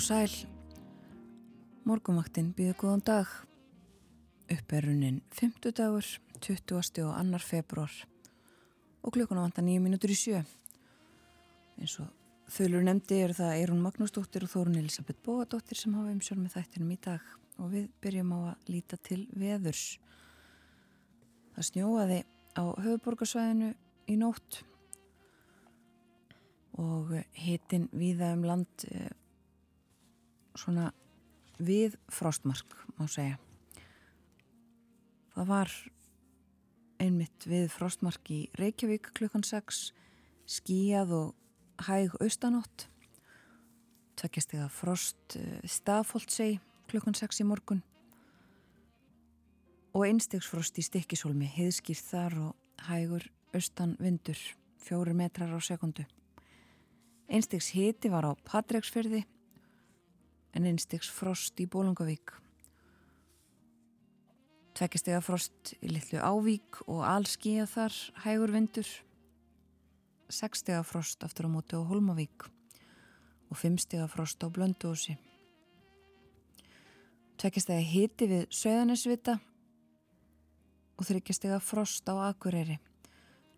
og sæl. Morgumaktinn býðu góðan dag. Upperunin 50 dagur, 20. og annar februar og klukkuna vantar nýju mínútur í sjö. Eins og þölur nefndi er það Eirún Magnúsdóttir og Þórun Elisabeth Bóadóttir sem hafa umsjálf með þættinum í dag og við byrjum á að líta til veðurs. Það snjóaði á höfuborgarsvæðinu í nótt og hitin viða um land eh, svona við frostmark má segja. Það var einmitt við frostmark í Reykjavík klukkan 6 skíjað og hæg austanótt tveggjast eða frost eh, stafóldsei klukkan 6 í morgun. Og einstegsfrost í stikkisólmi heiðskýrt þar og hægur austan vindur fjóru metrar á sekundu einstegs hiti var á Patræksferði en einstegs frost í Bólungavík. Tvekistega frost í Littlu Ávík og allskíja þar hægur vindur. Sekstega frost aftur á móti á Holmavík og fimmstega frost á Blöndósi. Tvekistega hiti við Söðanesvita og þryggjastega frost á Akureyri.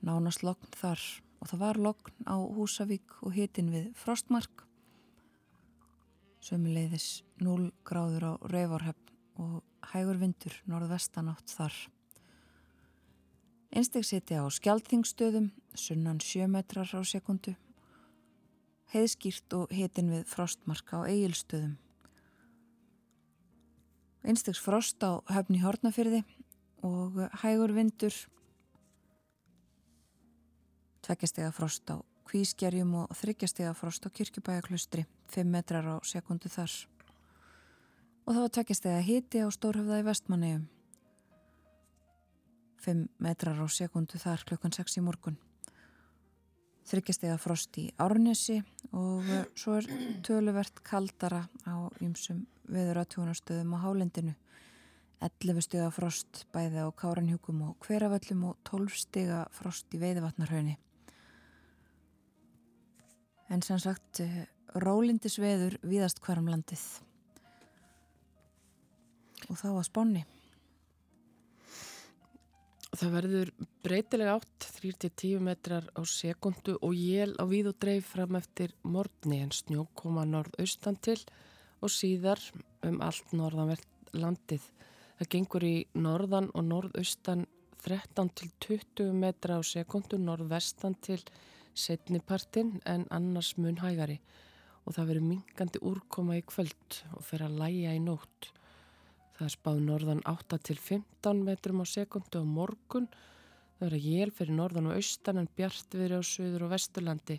Nánast lokn þar og það var lokn á Húsavík og hitin við Frostmark sömuleiðis 0 gráður á reyvarhefn og hægur vindur norðvestanátt þar. Einstegsiti á skjaldþingstöðum, sunnan 7 metrar á sekundu, heiðskýrt og hitin við frostmarka á eigilstöðum. Einstegs frost á höfni Hortnafyrði og hægur vindur, tveggjastega frost á kvískerjum og þryggjastega frost á kirkjubæjaklustri, 5 metrar á sekundu þar. Og það var tveggjastega hiti á Stórhöfða í vestmannegjum, 5 metrar á sekundu þar klukkan 6 í morgun. Þryggjastega frost í Árnesi og svo er töluvert kaldara á ymsum veðuratjónastöðum á Hálendinu. 11 stega frost bæði á Káranhjúkum og Hveravöllum og 12 stega frost í Veiðvatnarhaunni en sem sagt eh, rólindisveður viðast hverjum landið og þá að spánni Það verður breytilega átt 3-10 metrar á sekundu og jél á víð og dreif fram eftir morgni en snjók koma norðaustan til og síðar um allt norðanvert landið. Það gengur í norðan og norðaustan 13-20 metra á sekundu, norðvestan til setnipartin en annars mun hægari og það verður mingandi úrkoma í kvöld og fer að læja í nótt. Það er spáð norðan 8 til 15 metrum á sekundu á morgun. Það verður jél fyrir norðan og austan en bjart viðri á söður og vesturlandi.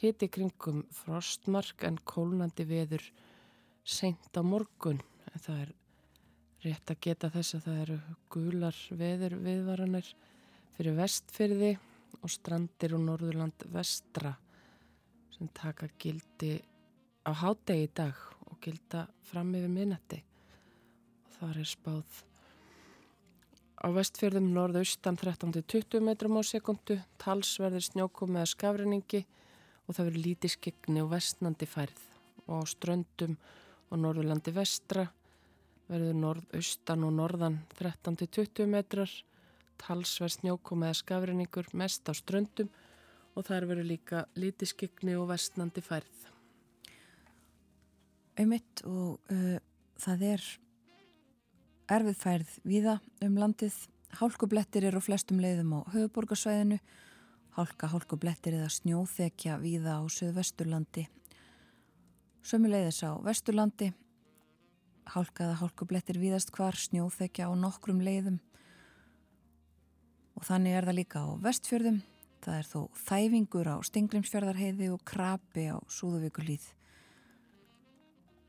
Hiti kringum frostmark en kólnandi veður seint á morgun. En það er rétt að geta þess að það eru gular veður viðvaranir fyrir vestfyrði og strandir og Norðurland vestra sem taka gildi á hádegi í dag og gilda fram yfir minnetti og þar er spáð á vestfjörðum norðaustan 13-20 metrum á sekundu talsverðir snjókum eða skafræningi og það verður lítið skegni og vestnandi færð. Og á ströndum og Norðurlandi vestra verður norðaustan og norðan 13-20 metrar talsverð snjókum eða skafrinningur mest á ströndum og þar veru líka lítiskykni og vestnandi færð. Auðmitt og uh, það er erfið færð viða um landið. Hálkublettir eru á flestum leiðum á höfuborgarsvæðinu. Hálka, hálkublettir eða snjóþekja viða á söðvesturlandi. Sömuleiðis á vesturlandi. Hálka eða hálkublettir viðast hvar snjóþekja á nokkrum leiðum og þannig er það líka á vestfjörðum. Það er þó þæfingur á Stingrimsfjörðarheiði og krapi á Súðuvíkulíð.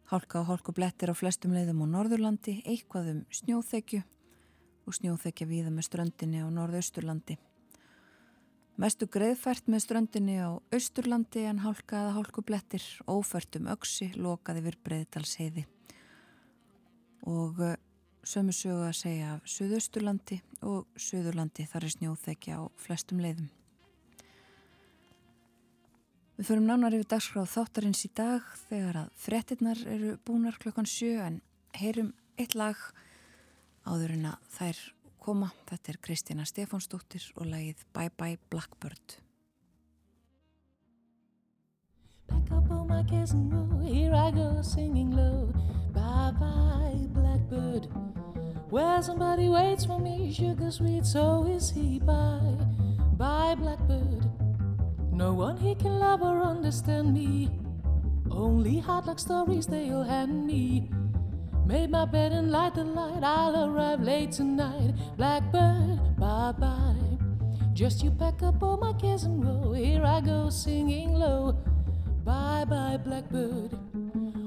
Hálka og hálkublettir á flestum leiðum á Norðurlandi, eitthvað um snjóþekju og snjóþekja víða með ströndinni á Norðausturlandi. Mestu greiðfært með ströndinni á Austurlandi en hálkaða hálkublettir, ófært um öksi, lokaði vir breyðdalsheiði. Og eh, sömu sögu að segja af Suðausturlandi og Suðurlandi þar er snjóþekja á flestum leiðum. Við förum nánar yfir dagskráð þáttarins í dag þegar að frettinnar eru búnar klokkan sjö en heyrum eitt lag áður en að þær koma. Þetta er Kristina Stefánsdóttir og lagið Bye Bye Blackbird. Back up on my kiss and roll, here I go singing low. Bye bye blackbird, where somebody waits for me, sugar sweet, so is he. Bye bye blackbird, no one he can love or understand me. Only hard luck stories they'll hand me. Made my bed and light the light. I'll arrive late tonight. Blackbird, bye bye. Just you pack up all my cares and roll. Here I go singing low. Bye bye, blackbird.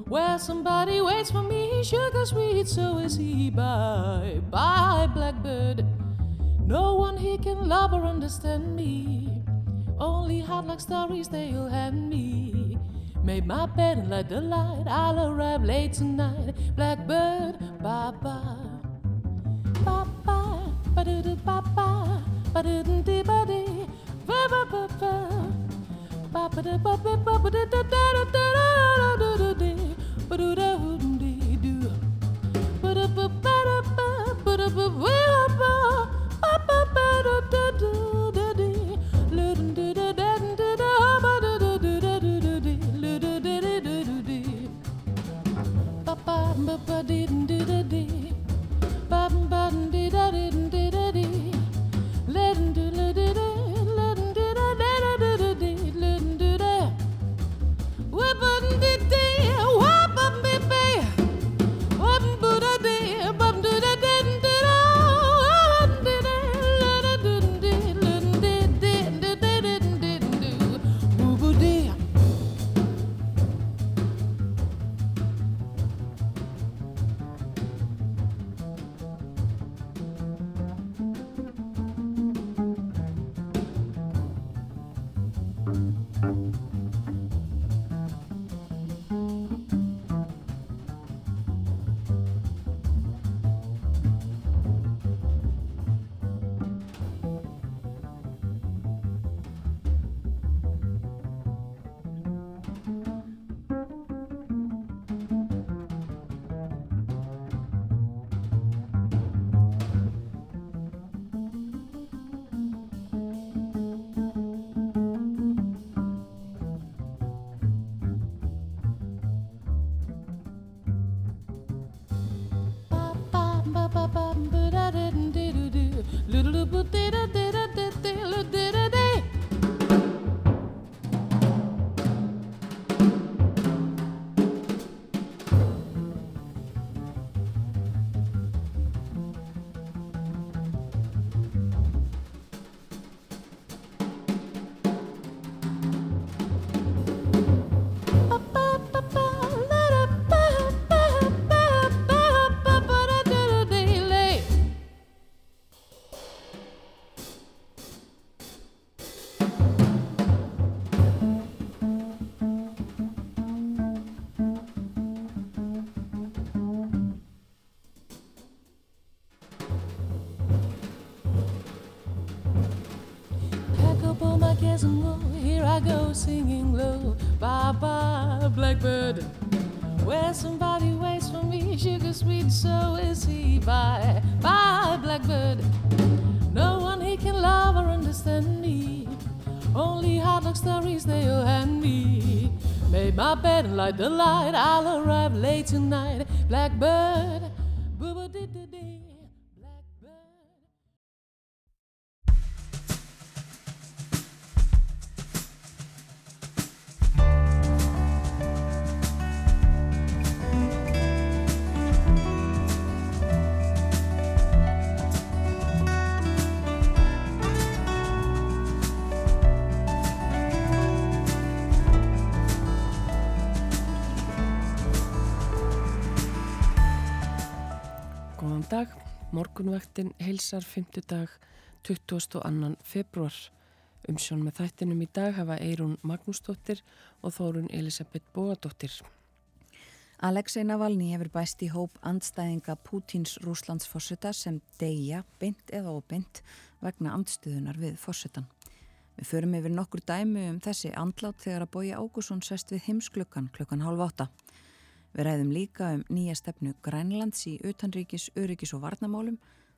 Where somebody waits for me, sugar sweet, so is he. Bye bye, blackbird. No one here can love or understand me. Only hard luck stories they'll hand me. Made my bed and light the light. I'll arrive late tonight. Blackbird, bye bye. Bye bye. Ba do do bye bye. Ba do do dee ba dee. Ba ba ba ba. Ba ba da ba ba ba ba da da da da da da da da was. The light. I'll arrive late tonight. Blackbird. Boo dee dee dee. Morgunvaktin heilsar 5. dag 22. februar. Umsjón með þættinum í dag hafa Eirún Magnúsdóttir og Þórun Elisabeth Bóadóttir. Alexei Navalny hefur bæst í hóp andstæðinga Pútins Rúslands fórseta sem deyja, beint eða óbeint, vegna andstuðunar við fórsetan. Við förum yfir nokkur dæmi um þessi andlát þegar að Bói Ágússon sest við heimsklukkan klukkan hálf átta. Við ræðum líka um nýja stefnu Grænlands í utanríkis, öryggis og varnamálum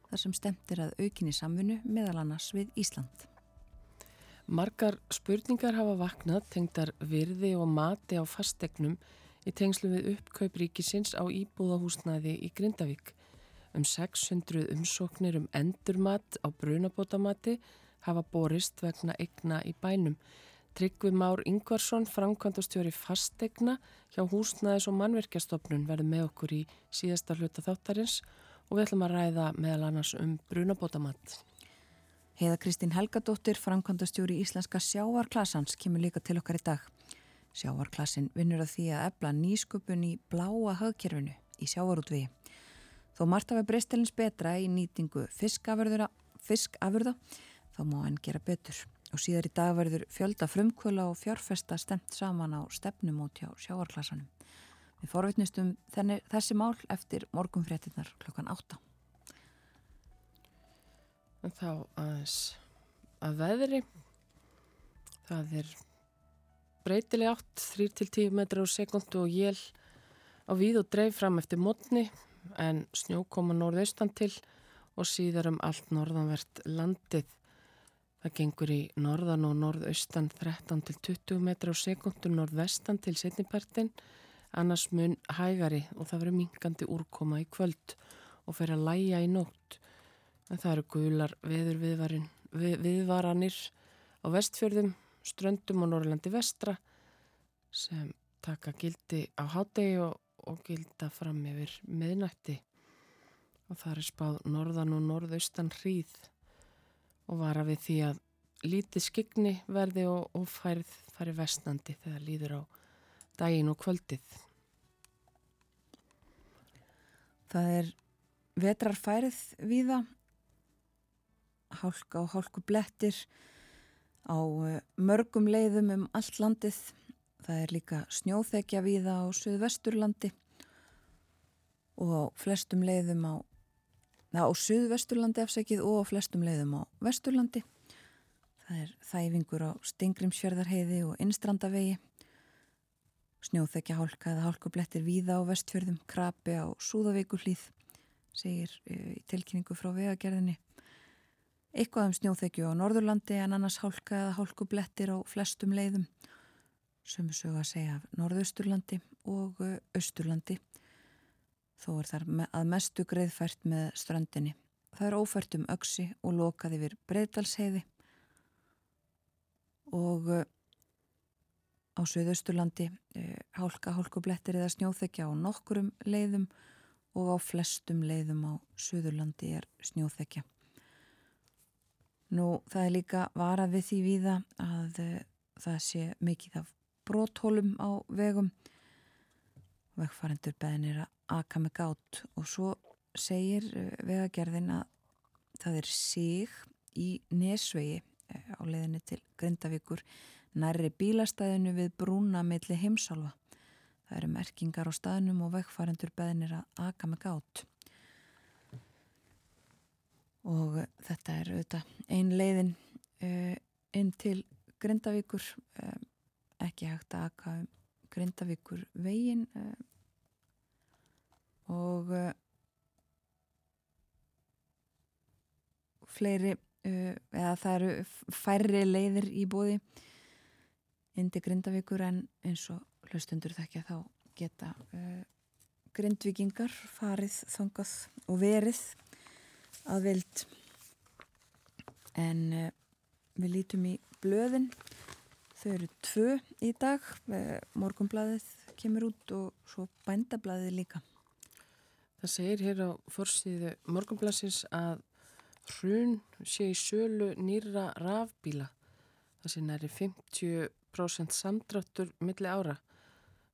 þar sem stemtir að aukinni samfunnu meðal annars við Ísland. Margar spurningar hafa vaknað tengdar virði og mati á fastegnum í tengslu við uppkaup ríkisins á íbúðahúsnaði í Grindavík. Um 600 umsóknir um endurmat á brunabótamati hafa borist vegna egna í bænum. Tryggvi Már Ingvarsson, framkvæmdastjóri fastegna hjá húsnaðis og mannverkjastofnun verður með okkur í síðasta hluta þáttarins og við ætlum að ræða meðal annars um brunabótamatt. Heiða Kristín Helgadóttir, framkvæmdastjóri Íslenska sjávarklassans, kemur líka til okkar í dag. Sjávarklassin vinnur að því að ebla nýsköpun í bláa hagkerfinu í sjávarútvegi. Þó margt af að breystelins betra í nýtingu fiskafurða, fiskafurða þá má hann gera betur og síðar í dag verður fjölda frumkvöla og fjárfesta stemt saman á stefnum út hjá sjáarklassanum. Við forvitnustum þessi mál eftir morgunfréttinnar klokkan 8. En þá aðeins að veðri, það er breytileg átt, 3-10 metrar á sekundu og jél á víð og dreif fram eftir mótni en snjó koma norðaustan til og síðar um allt norðanvert landið. Það gengur í norðan og norðaustan 13 til 20 metra á sekundu, norðvestan til setnipartin, annars mun hægari og það verður minkandi úrkoma í kvöld og fer að læja í nótt. En það eru gular veður viðvarin, við, viðvaranir á vestfjörðum, ströndum og Norrlandi vestra sem taka gildi á hádegi og, og gilda fram yfir meðnætti. Og það er spáð norðan og norðaustan hríð og vara við því að lítið skigni verði og, og færð færi vestnandi þegar líður á daginn og kvöldið. Það er vetrarfærið víða, hálka og hálku blettir á eh, mörgum leiðum um allt landið. Það er líka snjóþekja víða á Suðvesturlandi og á flestum leiðum á á Suðvesturlandi afsækið og á flestum leiðum á Vesturlandi. Það er þæfingur á Stingrimsfjörðarheiði og Innstrandavegi. Snjóþekja hálka eða hálkublettir víða á vestfjörðum, krapi á Súðavíkuhlýð, segir eh, í tilkynningu frá vegagerðinni. Eitthvað um snjóþekju á Norðurlandi en annars hálka eða hálkublettir á flestum leiðum. Við sögum að segja af Norðausturlandi og Östurlandi þó er þar að mestu greiðfært með strandinni. Það er ófært um öksi og lokað yfir breyðdalsheiði og uh, á Suðausturlandi uh, hálka, hálkublettir eða snjóþekja á nokkurum leiðum og á flestum leiðum á Suðurlandi er snjóþekja. Nú það er líka varað við því víða að uh, það sé mikið af bróthólum á vegum vegfarendur beðinir að aka með gát og svo segir eh, vegagerðin að það er sig í Nesvegi eh, á leiðinni til Grindavíkur nærri bílastæðinu við brúna milli heimsálfa. Það eru merkingar á staðnum og vegfarendur beðinir að aka með gát. Og eh, þetta er auðvitað ein leiðin uh, inn til Grindavíkur, uh, ekki hægt að aka um Grindavíkur veginn uh, og uh, fleiri uh, eða það eru færri leiðir í bóði indi Grindavíkur en eins og hlustundur þekkja þá geta uh, grindvikingar farið þangað og verið að vild. En við lítum í blöðin. Þau eru tvö í dag. Morgumblaðið kemur út og svo bændablaðið líka Það segir hér á fórstíðu morgunblassins að hrun sé í sölu nýra rafbíla. Það sé næri 50% samdráttur milli ára.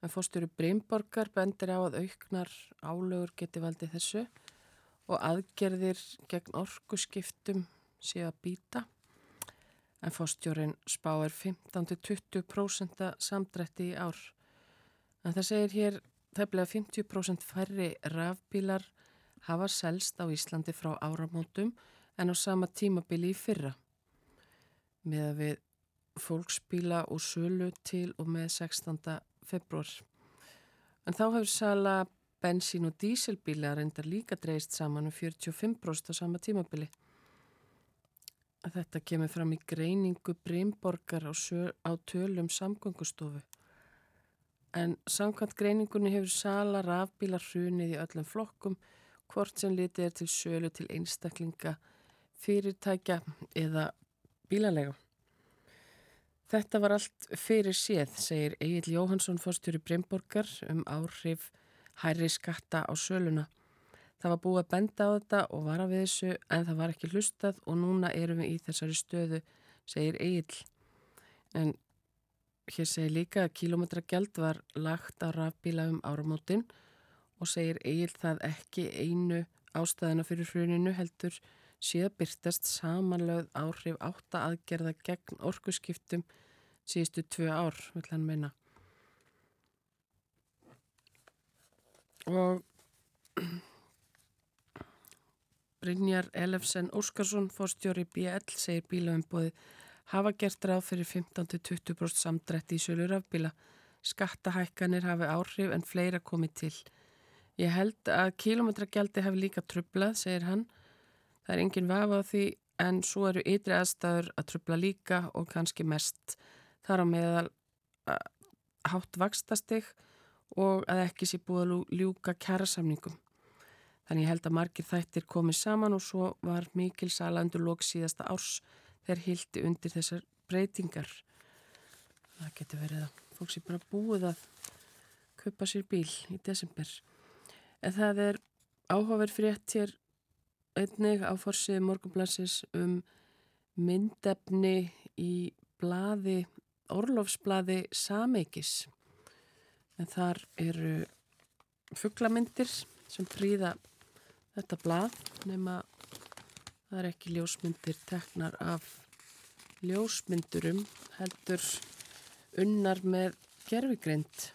En fórstjóru Breimborgar bendir á að auknar álögur geti valdið þessu og aðgerðir gegn orkuskiptum sé að býta en fórstjórin spáir 15-20% samdrætti í ár. En það segir hér tefnilega 50% færri rafbílar hafa selst á Íslandi frá áramótum en á sama tímabili í fyrra. Með að við fólksbíla og sölu til og með 16. februar. En þá hefur sala bensín og dísilbíla reyndar líka dreist saman um 45% á sama tímabili. Þetta kemur fram í greiningu Brimborgar á, á tölum samgöngustofu. En samkvæmt greiningunni hefur sala rafbílar hrunið í öllum flokkum hvort sem litið er til sölu til einstaklinga, fyrirtækja eða bílalega. Þetta var allt fyrir séð, segir Egil Jóhansson fórstjóri Bremborgar um áhrif hærri skatta á söluna. Það var búið að benda á þetta og vara við þessu en það var ekki hlustað og núna erum við í þessari stöðu, segir Egil. En hér segir líka að kílometragjald var lagt á rafbíla um áramótin og segir Egil það ekki einu ástæðina fyrir hruninu heldur síðan byrtast samanlögð áhrif átta aðgerða gegn orkuskiptum síðustu tvö ár, vil hann meina. Og Brynjar Elefsen Óskarsson, fórstjóri BL, segir bílaumbóði hafa gert ráð fyrir 15-20% samdrætti í sölu rafbíla. Skattahækkanir hafi áhrif en fleira komið til. Ég held að kílometragjaldi hafi líka trublað, segir hann. Það er engin vafa á því en svo eru ytri aðstæður að trubla líka og kannski mest þar á meðal hátt vakstastig og að ekki sé búið að ljúka kærasamningum. Þannig held að margir þættir komið saman og svo var mikil sala undir lók síðasta árs þegar hildi undir þessar breytingar. Það getur verið að fólk sé bara búið að köpa sér bíl í desember. En það er áhugaverð frétt hér einnig á forsiði morgunblassis um myndefni í blaði orlofsblaði Sameikis en þar eru fugglamyndir sem príða þetta blað nema það er ekki ljósmyndir teknar af ljósmyndurum heldur unnar með gerfigrind.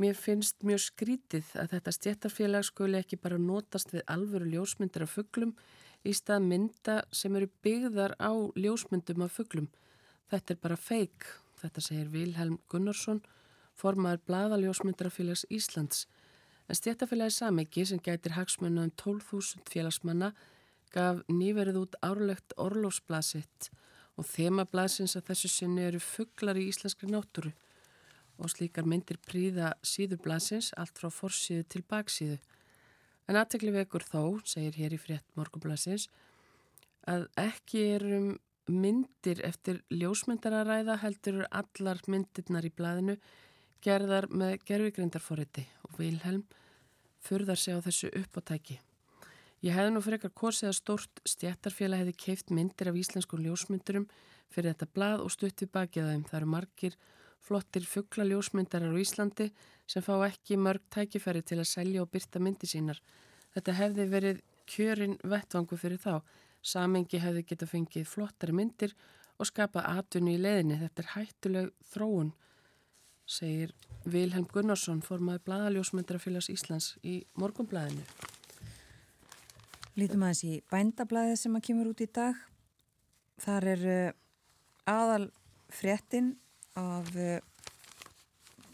Mér finnst mjög skrítið að þetta stjættarfélag skuli ekki bara notast við alvöru ljósmyndir af fugglum í stað mynda sem eru byggðar á ljósmyndum af fugglum. Þetta er bara feik, þetta segir Vilhelm Gunnarsson, formaður Blaðaljósmyndarafélags Íslands. En stjættafélagi Samiki sem gætir hagsmunna um 12.000 félagsmanna gaf nýverið út árlegt orlófsblasitt og þemablasins að þessu sinni eru fugglar í íslenskri náttúru og slíkar myndir príða síðublasins allt frá forsíðu til baksíðu. En aðtekli vekur þó, segir hér í frétt morgublasins, að ekki erum myndir eftir ljósmyndararæða heldur allar myndirnar í blæðinu gerðar með gerfigrindarforriti og Vilhelm furðar sig á þessu uppátæki. Ég hefði nú eitthvað korsið að stórt stjættarfélag hefði keift myndir af íslenskum ljósmyndurum fyrir þetta blað og stutt við bakið þeim. Það eru margir flottir fuggla ljósmyndarar á Íslandi sem fá ekki mörg tækifæri til að selja og byrta myndi sínar. Þetta hefði verið kjörin vettvangu fyrir þá Samengi hefði geta fengið flottari myndir og skapað atvinni í leðinni. Þetta er hættuleg þróun, segir Vilhelm Gunnarsson, formaði Blaðaljósmyndarafélags Íslands í morgunblæðinu. Lítum aðeins í bændablaðið sem að kemur út í dag. Þar er eh, aðal fréttin af eh,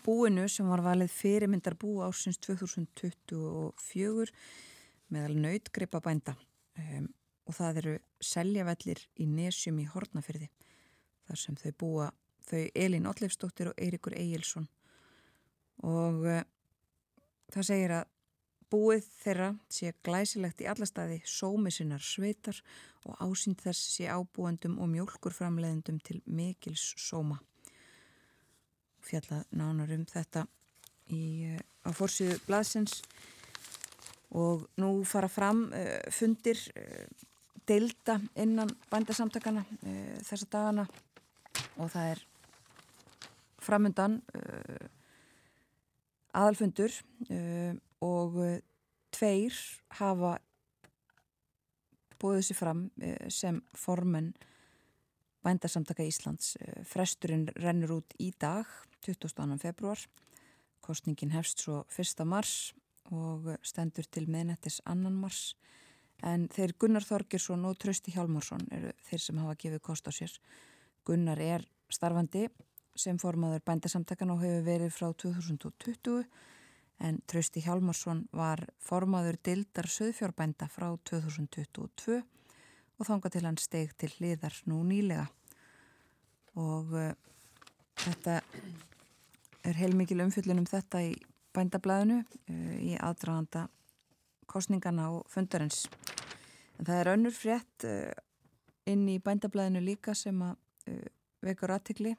búinu sem var valið fyrirmyndar bú ásins 2024 meðal nautgripa bænda. Um, og það eru seljavellir í nesjum í Hortnafyrði þar sem þau búa þau Elin Ollefsdóttir og Eirikur Egilson og uh, það segir að búið þeirra sé glæsilegt í alla staði sómi sinnar sveitar og ásýnd þess sé ábúendum og mjölkurframleðendum til mikils sóma. Fjallað nánar um þetta í, uh, á fórsíðu blaðsins. Og nú fara fram uh, fundir deilda innan bændasamtakana uh, eh, þessa dagana. Og það er framundan uh, aðalfundur uh, og tveir hafa búið sér fram uh, sem formen bændasamtaka Íslands. Uh, fresturinn rennur út í dag, 22. februar. Kostningin hefst svo 1. mars og stendur til meðnettis 2. mars. En þeir Gunnar Þorgirsson og Trausti Hjálmarsson eru þeir sem hafa gefið kost á sér. Gunnar er starfandi sem formaður bændasamtakan og hefur verið frá 2020 en Trausti Hjálmarsson var formaður dildar söðfjárbænda frá 2022 og þánga til hann steg til hliðar nú nýlega. Og uh, þetta er heilmikil umfyllun um þetta í bændablaðinu uh, í aðdraganda kostningana og fundarins. En það er önnur frétt uh, inn í bændablaðinu líka sem að vekur aðtikli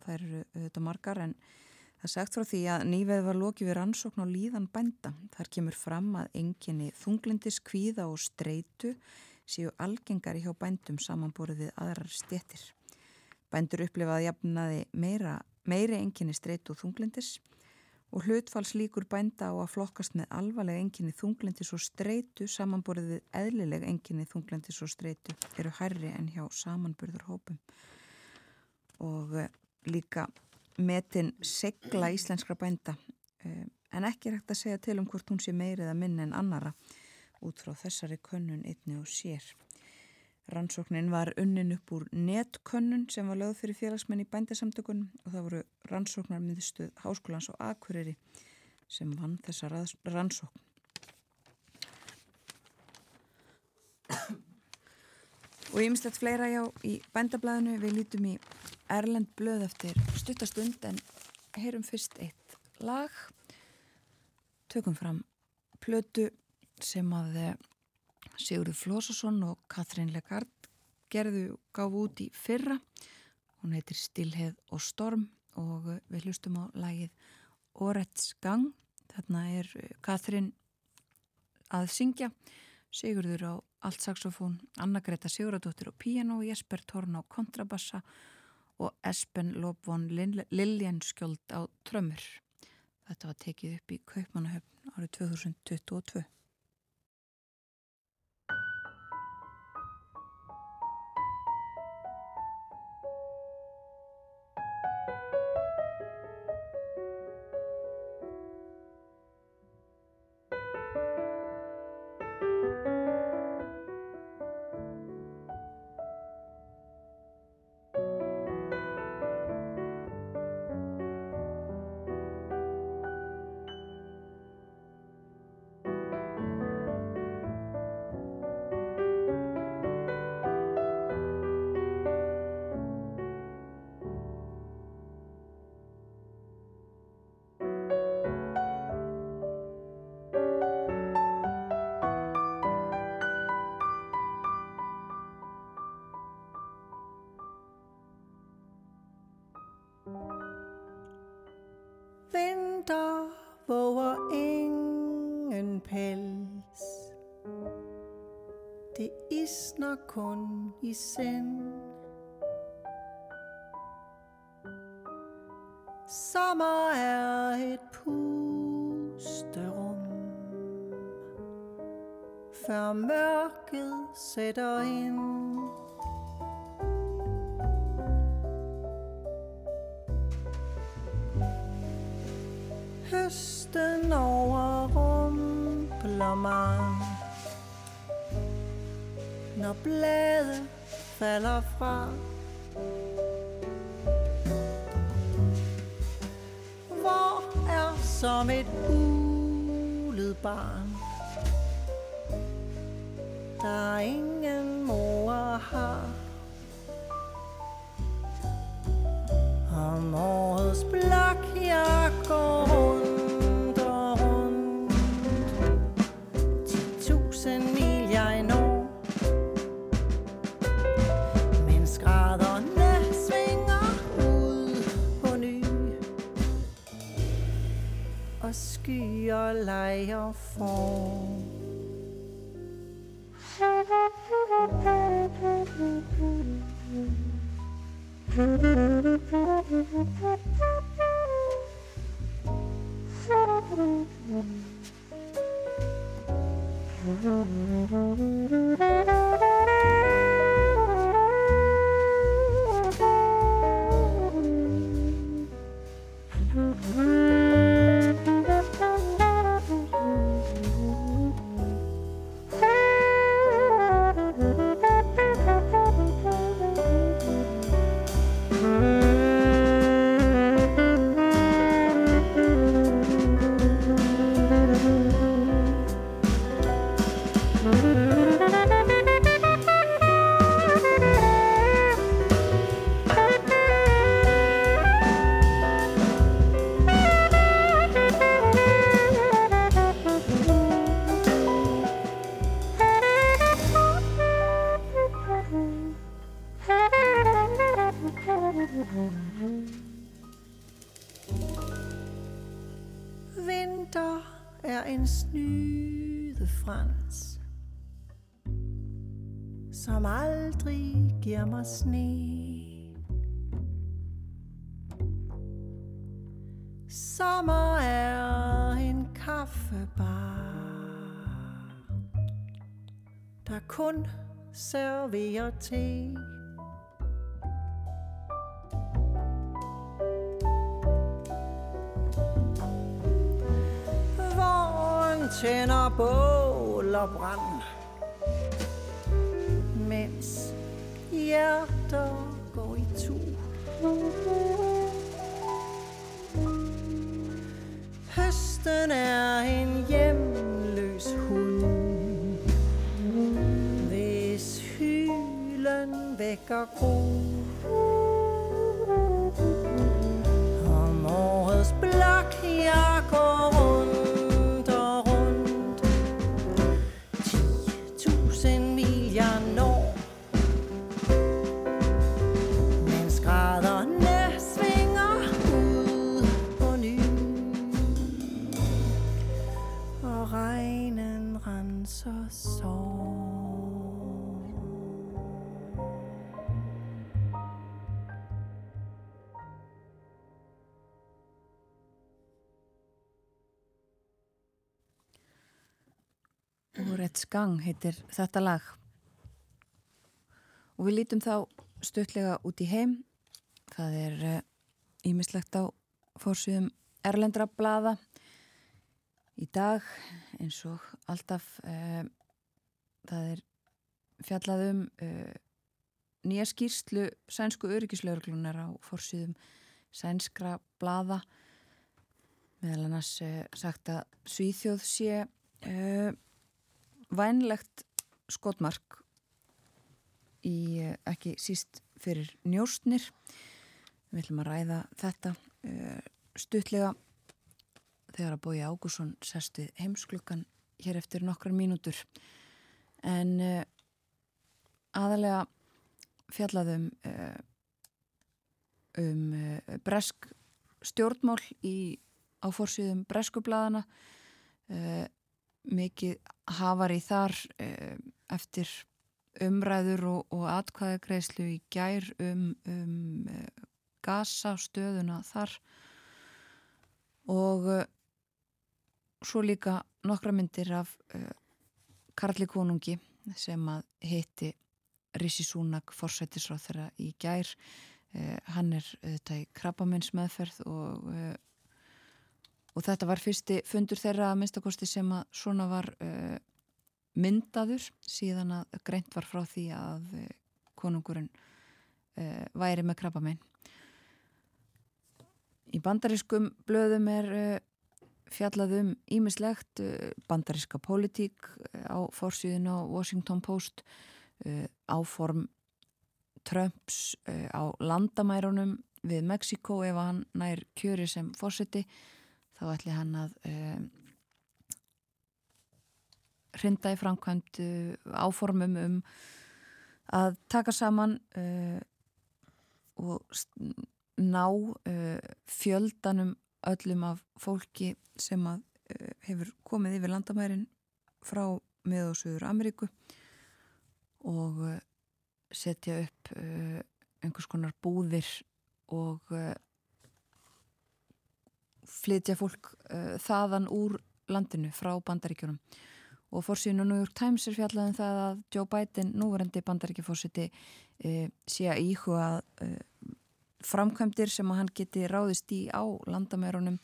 það eru auðvitað margar en Það er sagt frá því að nýveð var lokið við rannsókn og líðan bænda. Þar kemur fram að enginni þunglindis, kvíða og streitu séu algengari hjá bændum samanborið við aðrar stjettir. Bændur upplifaði jafnaði meira, meiri enginni streitu og þunglindis og hlutfalls líkur bænda á að flokkast með alvarlega enginni þunglindis og streitu samanborið við eðlileg enginni þunglindis og streitu eru hærri en hjá samanburður hópum. Og eh, líka metin segla íslenskra bænda eh, en ekki rægt að segja til um hvort hún sé meiri eða minni en annara út frá þessari könnun einni og sér. Rannsóknin var unnin upp úr netkönnun sem var lögð fyrir félagsmenn í bændasamtökun og það voru rannsóknar miðstuð Háskólans og Akureyri sem vann þessa rannsókn. Og ég mislegt fleira já í bændablaðinu við lítum í Erlend blöð eftir stuttastund en heyrum fyrst eitt lag. Tökum fram plötu sem að eh, Sigurður Flósasson og Katrín Legard gerðu gáfu út í fyrra. Hún heitir Stilheð og Storm og við hlustum á lagið Orets gang. Þarna er Katrín að syngja Sigurður á allt saxofón Anna Greta Siguradóttir á piano Jesper Torn á kontrabassa og Espen Lófvon Liljanskjöld á Trömmur. Þetta var tekið upp í Kaupmannahöfn árið 2022. der våger ingen pels. Det isner kun i sind. Sommer er et pusterum Før mørket sætter ind Høsten overrumpler mig når blade falder fra. Hvor er som et ulet barn, der ingen mor har. Om årets blok jeg petit olé au fond. Er en snyde frans. Som aldrig giver mig sne. Sommer er en kaffebar Der kun serverer te. Tænder bål og brand Mens hjerter går i tu. Høsten er en hjemløs hund. Hvis hylen vækker gro Úrets gang heitir þetta lag. Og við lítum þá stuttlega út í heim. Það er ímislegt uh, á fórsvíðum erlendra blada í dag eins og alltaf uh, það er fjallað um uh, nýja skýrslu sænsku öryggislaurglunar á fórsvíðum sænskra blada meðal annars uh, sagt að Svíþjóð sé uh, vænlegt skotmark í eh, ekki síst fyrir njóstnir við ætlum að ræða þetta uh, stuttlega þegar að bója Ágússon sest við heimsklukkan hér eftir nokkrar mínútur. En uh, aðalega fjallaðum uh, um bresk stjórnmál í á fórsýðum breskublaðana mikið hafar í þar eftir umræður og, og atkvæðagreislu í gær um, um gasa stöðuna þar. Og uh, svo líka nokkra myndir af Karli Konungi sem að hitti Rissi Súnak forsættisráð þeirra í gær. Hann er þetta í krabbamenns meðferð og og þetta var fyrsti fundur þeirra að minnstakosti sem að svona var myndaður síðan að greint var frá því að konungurinn uh, væri með krabbamenn. Í bandarískum blöðum er uh, fjallað um ímislegt uh, bandaríska pólitík á fórsíðun á Washington Post áform Trumps á landamærunum við Mexiko ef hann nær kjöri sem fórseti þá ætli hann að hrinda í framkvæmt uh, áformum um að taka saman uh, og ná uh, fjöldanum öllum af fólki sem að uh, hefur komið yfir landamærin frá með og sögur Ameríku og uh, setja upp uh, einhvers konar búðir og flytja fólk þaðan úr landinu frá bandaríkjunum. Og fórsíðun og New York Times er fjallaðin um það að Joe Biden, núverandi bandaríkjafórsiti e, sé að íhuga e, framkvæmdir sem að hann geti ráðist í á landamærunum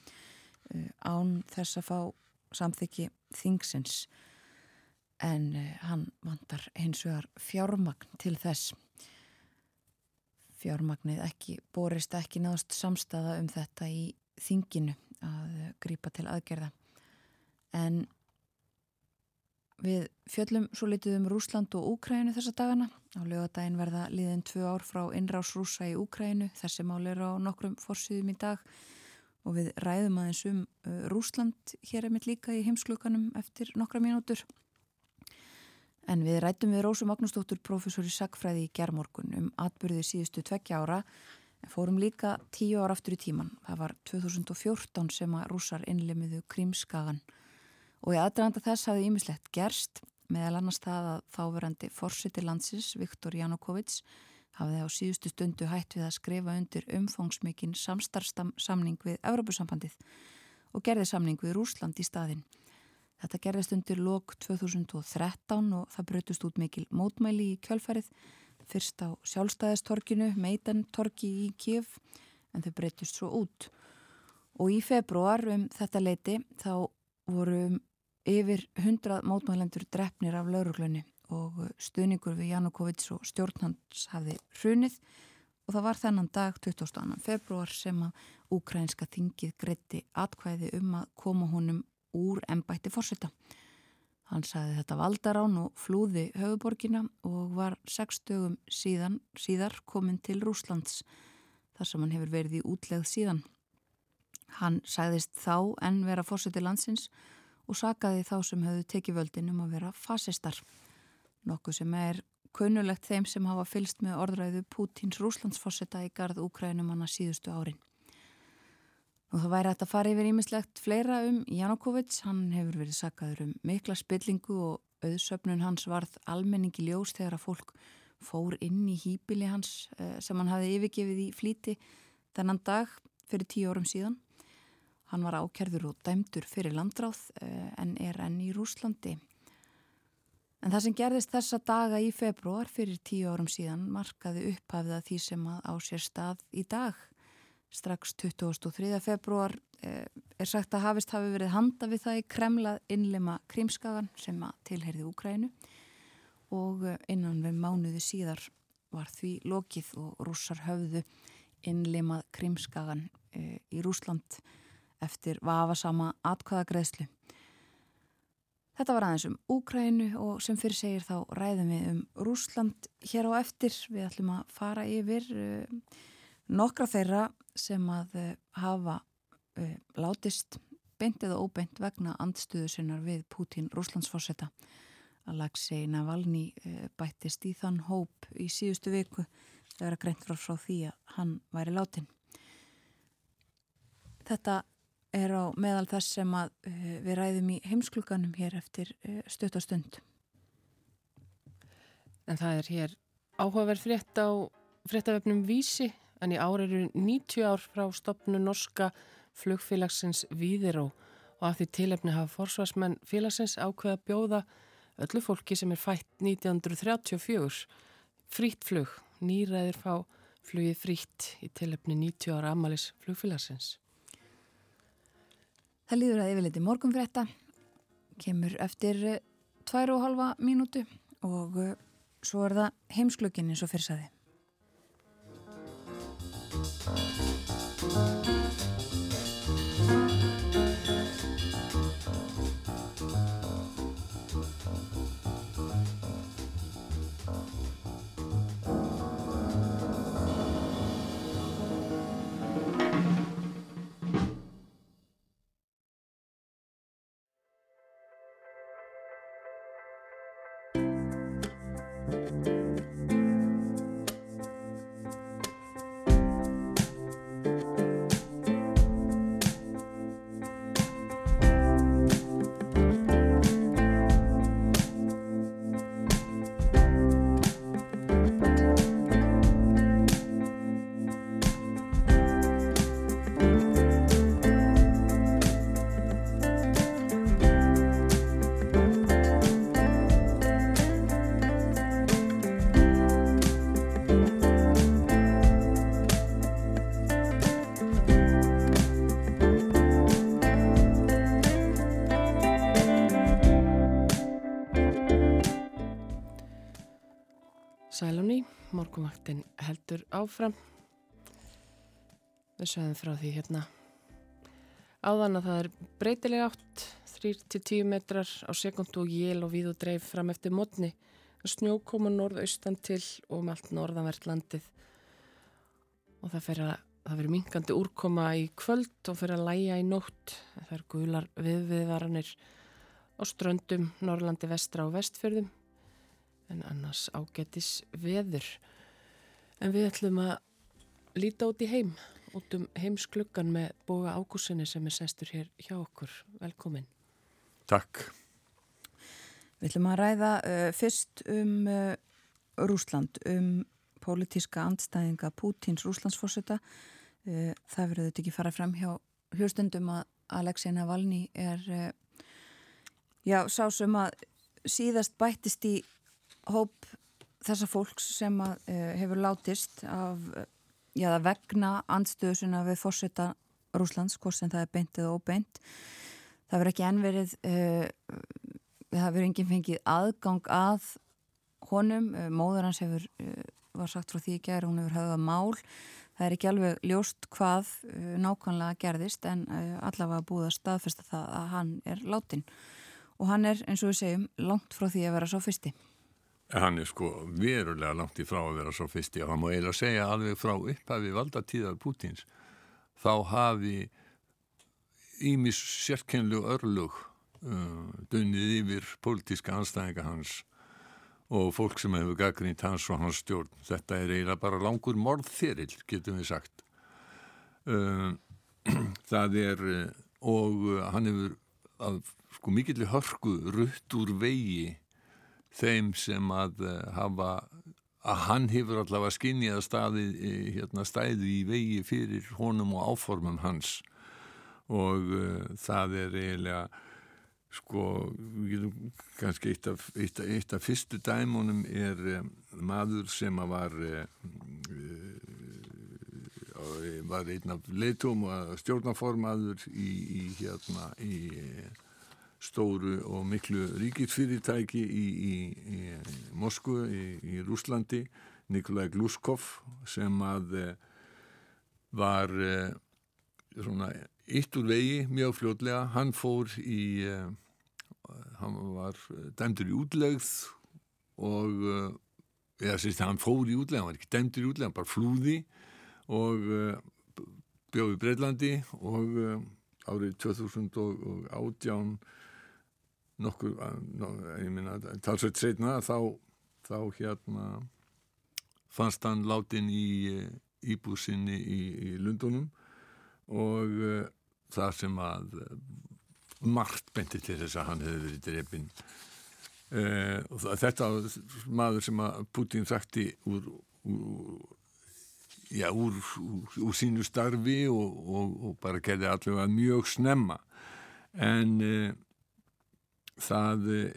án þess að fá samþykki þingsins. En hann vantar hins vegar fjármagn til þess. Fjármagnið ekki borist ekki náðast samstaða um þetta í þinginu að grípa til aðgerða en Við fjöllum svo litið um Rúsland og Úkrænu þessa dagana. Á lögadaginn verða liðin tvö ár frá innrás rúsa í Úkrænu. Þessi mál er á nokkrum fórsýðum í dag og við ræðum aðeins um Rúsland hér er mitt líka í heimsklukanum eftir nokkra mínútur. En við rættum við Rósu Magnúsdóttur, professor í Sagfræði í Germorgun um atbyrði síðustu tveggja ára En fórum líka tíu ár aftur í tíman. Það var 2014 sem að rússar innlemiðu krímskagan og í aðdraganda þess hafði ímislegt gerst meðal annars það að þáverandi fórsiti landsins, Viktor Janukovic, hafði á síðustu stundu hætt við að skrifa undir umfóngsmikinn samstarfsamning við Európusambandið og gerði samning við Rúsland í staðin. Þetta gerðist undir lok 2013 og það brötust út mikil mótmæli í kjölfærið, fyrst á sjálfstæðistorkinu, meitantorki í Kiev, en þau breytust svo út. Og í februar um þetta leiti þá voru um yfir hundrað mótmælendur drefnir af lauruglunni og stuðningur við Janukovits og stjórnhans hafði hrunið og það var þennan dag 22. februar sem að Úkrænska þingið greitti atkvæði um að koma honum úr ennbætti fórseta. Hann sagði þetta valdarán og flúði höfuborgina og var sex dögum síðan, síðar komin til Rúslands þar sem hann hefur verið í útlegð síðan. Hann sagðist þá enn vera fórseti landsins og sakaði þá sem hefðu tekið völdin um að vera fasistar. Nokkuð sem er kunnulegt þeim sem hafa fylst með orðræðu Pútins rúslandsforsetta í gard Úkrænum hana síðustu árin. Og það væri hægt að fara yfir ímislegt fleira um Janukovic, hann hefur verið sakaður um mikla spillingu og auðsöfnun hans varð almenningi ljós þegar að fólk fór inn í hýpili hans eh, sem hann hafi yfirgefið í flíti þennan dag fyrir tíu árum síðan. Hann var ákerður og dæmdur fyrir landráð eh, en er enn í Rúslandi. En það sem gerðist þessa daga í februar fyrir tíu árum síðan markaði upphafið að því sem að á sér stað í dag. Strax 23. februar eh, er sagt að hafist hafi verið handa við það í Kremlað innlema krímskagan sem að tilherði Úkrænu og eh, innan við mánuði síðar var því lokið og rússar höfðu innlemað krímskagan í Rúsland eftir vafasama atkvæðagreðslu. Þetta var aðeins um Úkrænu og sem fyrir segir þá ræðum við um Rúsland hér á eftir. Við ætlum að fara yfir nokkra þeirra sem að uh, hafa uh, látist beint eða óbeint vegna andstuðu sinnar við Pútín Rúslandsforsetta. Alexei Navalny bættist í þann hóp í síðustu viku þegar að greint frá frá því að hann væri látin. Þetta er á meðal þess sem að uh, við ræðum í heimskluganum hér eftir uh, stutt og stund. En það er hér áhugaverð frétt á fréttavefnum Vísi en í ári eru 90 ár frá stopnu norska flugfélagsins Víðiró og af því tilefni hafa forsvarsmenn félagsins ákveða bjóða öllu fólki sem er fætt 1934 frýtt flug, nýræðir fá flugið frýtt í tilefni 90 ára amalis flugfélagsins. Það líður að yfirleiti morgunfrétta, kemur eftir eh, tvær og halva mínútu og eh, svo er það heimsklökin eins og fyrsaði. Sælóni, morgumvaktin heldur áfram. Við sögum frá því hérna áðan að það er breytilega átt 3-10 metrar á sekundu og jél og við og dreif fram eftir mótni. Snjó koma norðaustan til og um allt norðanvert landið og það fyrir að það verður minkandi úrkoma í kvöld og fyrir að læja í nótt. Það er gular viðviðvaranir á ströndum Norrlandi vestra og vestfjörðum en annars ágættis veður. En við ætlum að líta út í heim, út um heimskluggan með Boga Ágúsinni sem er sestur hér hjá okkur. Velkomin. Takk. Við ætlum að ræða uh, fyrst um uh, Rúsland, um pólitíska andstæðinga Pútins Rúslandsforsetta. Uh, það verður þetta ekki fara fram hjá hlustundum að Alexei Navalny er uh, já, sá sem að síðast bættist í hóp þessa fólks sem að uh, hefur látist af, já, vegna andstöðusuna við forsetta Rúslands, hvort sem það er beint eða óbeint. Það verður ekki enverið það verður enginn fengið aðgang að honum, eh, móður hans hefur eh, var sagt frá því ekki að hún hefur höfða mál, það er ekki alveg ljóst hvað eh, nákvæmlega gerðist en allavega búið að staðfesta það að hann er látin og hann er eins og við segjum langt frá því að vera svo fyrsti Hann er sko verulega langt í frá að vera svo fyrsti og hann má eiginlega segja alveg frá upphafi valdatíðar Pútins þá hafi ímis sérkennlu örlug Uh, dunnið yfir pólitíska anstæðinga hans og fólk sem hefur gaggrínt hans og hans stjórn. Þetta er eiginlega bara langur morðþyrill, getum við sagt. Uh, það er, uh, og hann hefur að sko mikillir hörku rutt úr vegi þeim sem að hafa, að hann hefur allavega skinnið að staði, hérna, stæði í vegi fyrir honum og áformum hans. Og það er eiginlega Sko, kannski eitt af, eitt, eitt af fyrstu dæmunum er um, maður sem var, uh, var einn af leitum og stjórnaformaður í, í, hérna, í stóru og miklu ríkisfyrirtæki í, í Moskvu, í Rúslandi, Nikolaj Gluskov sem að var svona eitt úr vegi mjög fljótlega, hann fór í hann var dæmdur í útlegð og eh, eða sérst hann fór í útlegð, hann var ekki dæmdur í útlegð, hann bara flúði og eh, bjóði Breitlandi og eh, árið 2018 nokkur, ég minna talsveit setna þá, þá hérna fannst hann látin í íbúsinni í, í Lundunum og uh, það sem að margt benti til þess að hann hefði verið drefin uh, eh, og þetta maður sem að Putin sagti úr, úr já, úr, úr, úr sínu starfi og, og, og bara gerði allavega mjög snemma. En uh, það uh,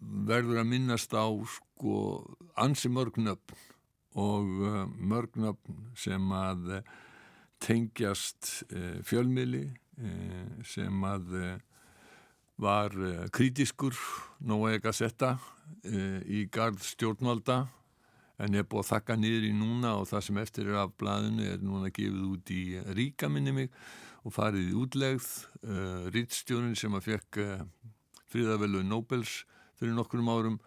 verður að minnast á sko ansi mörgnöfn og mörgnöfn sem að tengjast fjölmili Eh, sem að eh, var eh, kritiskur Nóa Egasetta í gard stjórnvalda. En er búið að þakka niður í núna og það sem eftir er af blæðinu er núna gefið út í ríka minni mig og farið í útlegð rittstjónin sem að fekk fríðavelu Nobels fyrir nokkurum árum.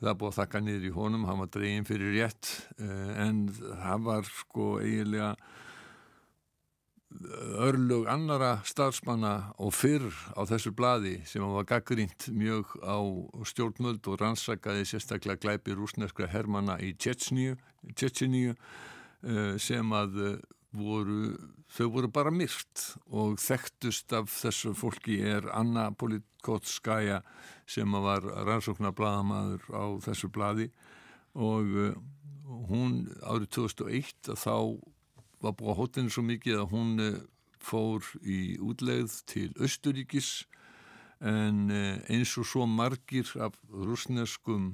Það búið að þakka niður í honum, hann var dregin fyrir rétt uh, en það var sko eiginlega örlug annara starfsmanna og fyrr á þessu bladi sem var gaggrínt mjög á stjórnmöld og rannsakaði sérstaklega glæpi rúsneskra hermana í Tjetjeníu eh, sem að eh, voru, þau voru bara myrt og þekktust af þessu fólki er Anna Politkotskaja sem var rannsóknar bladamadur á þessu bladi og eh, hún árið 2001 þá var búið á hóttinu svo mikið að hún eh, fór í útlegð til Östuríkis en eh, eins og svo margir af rúsneskum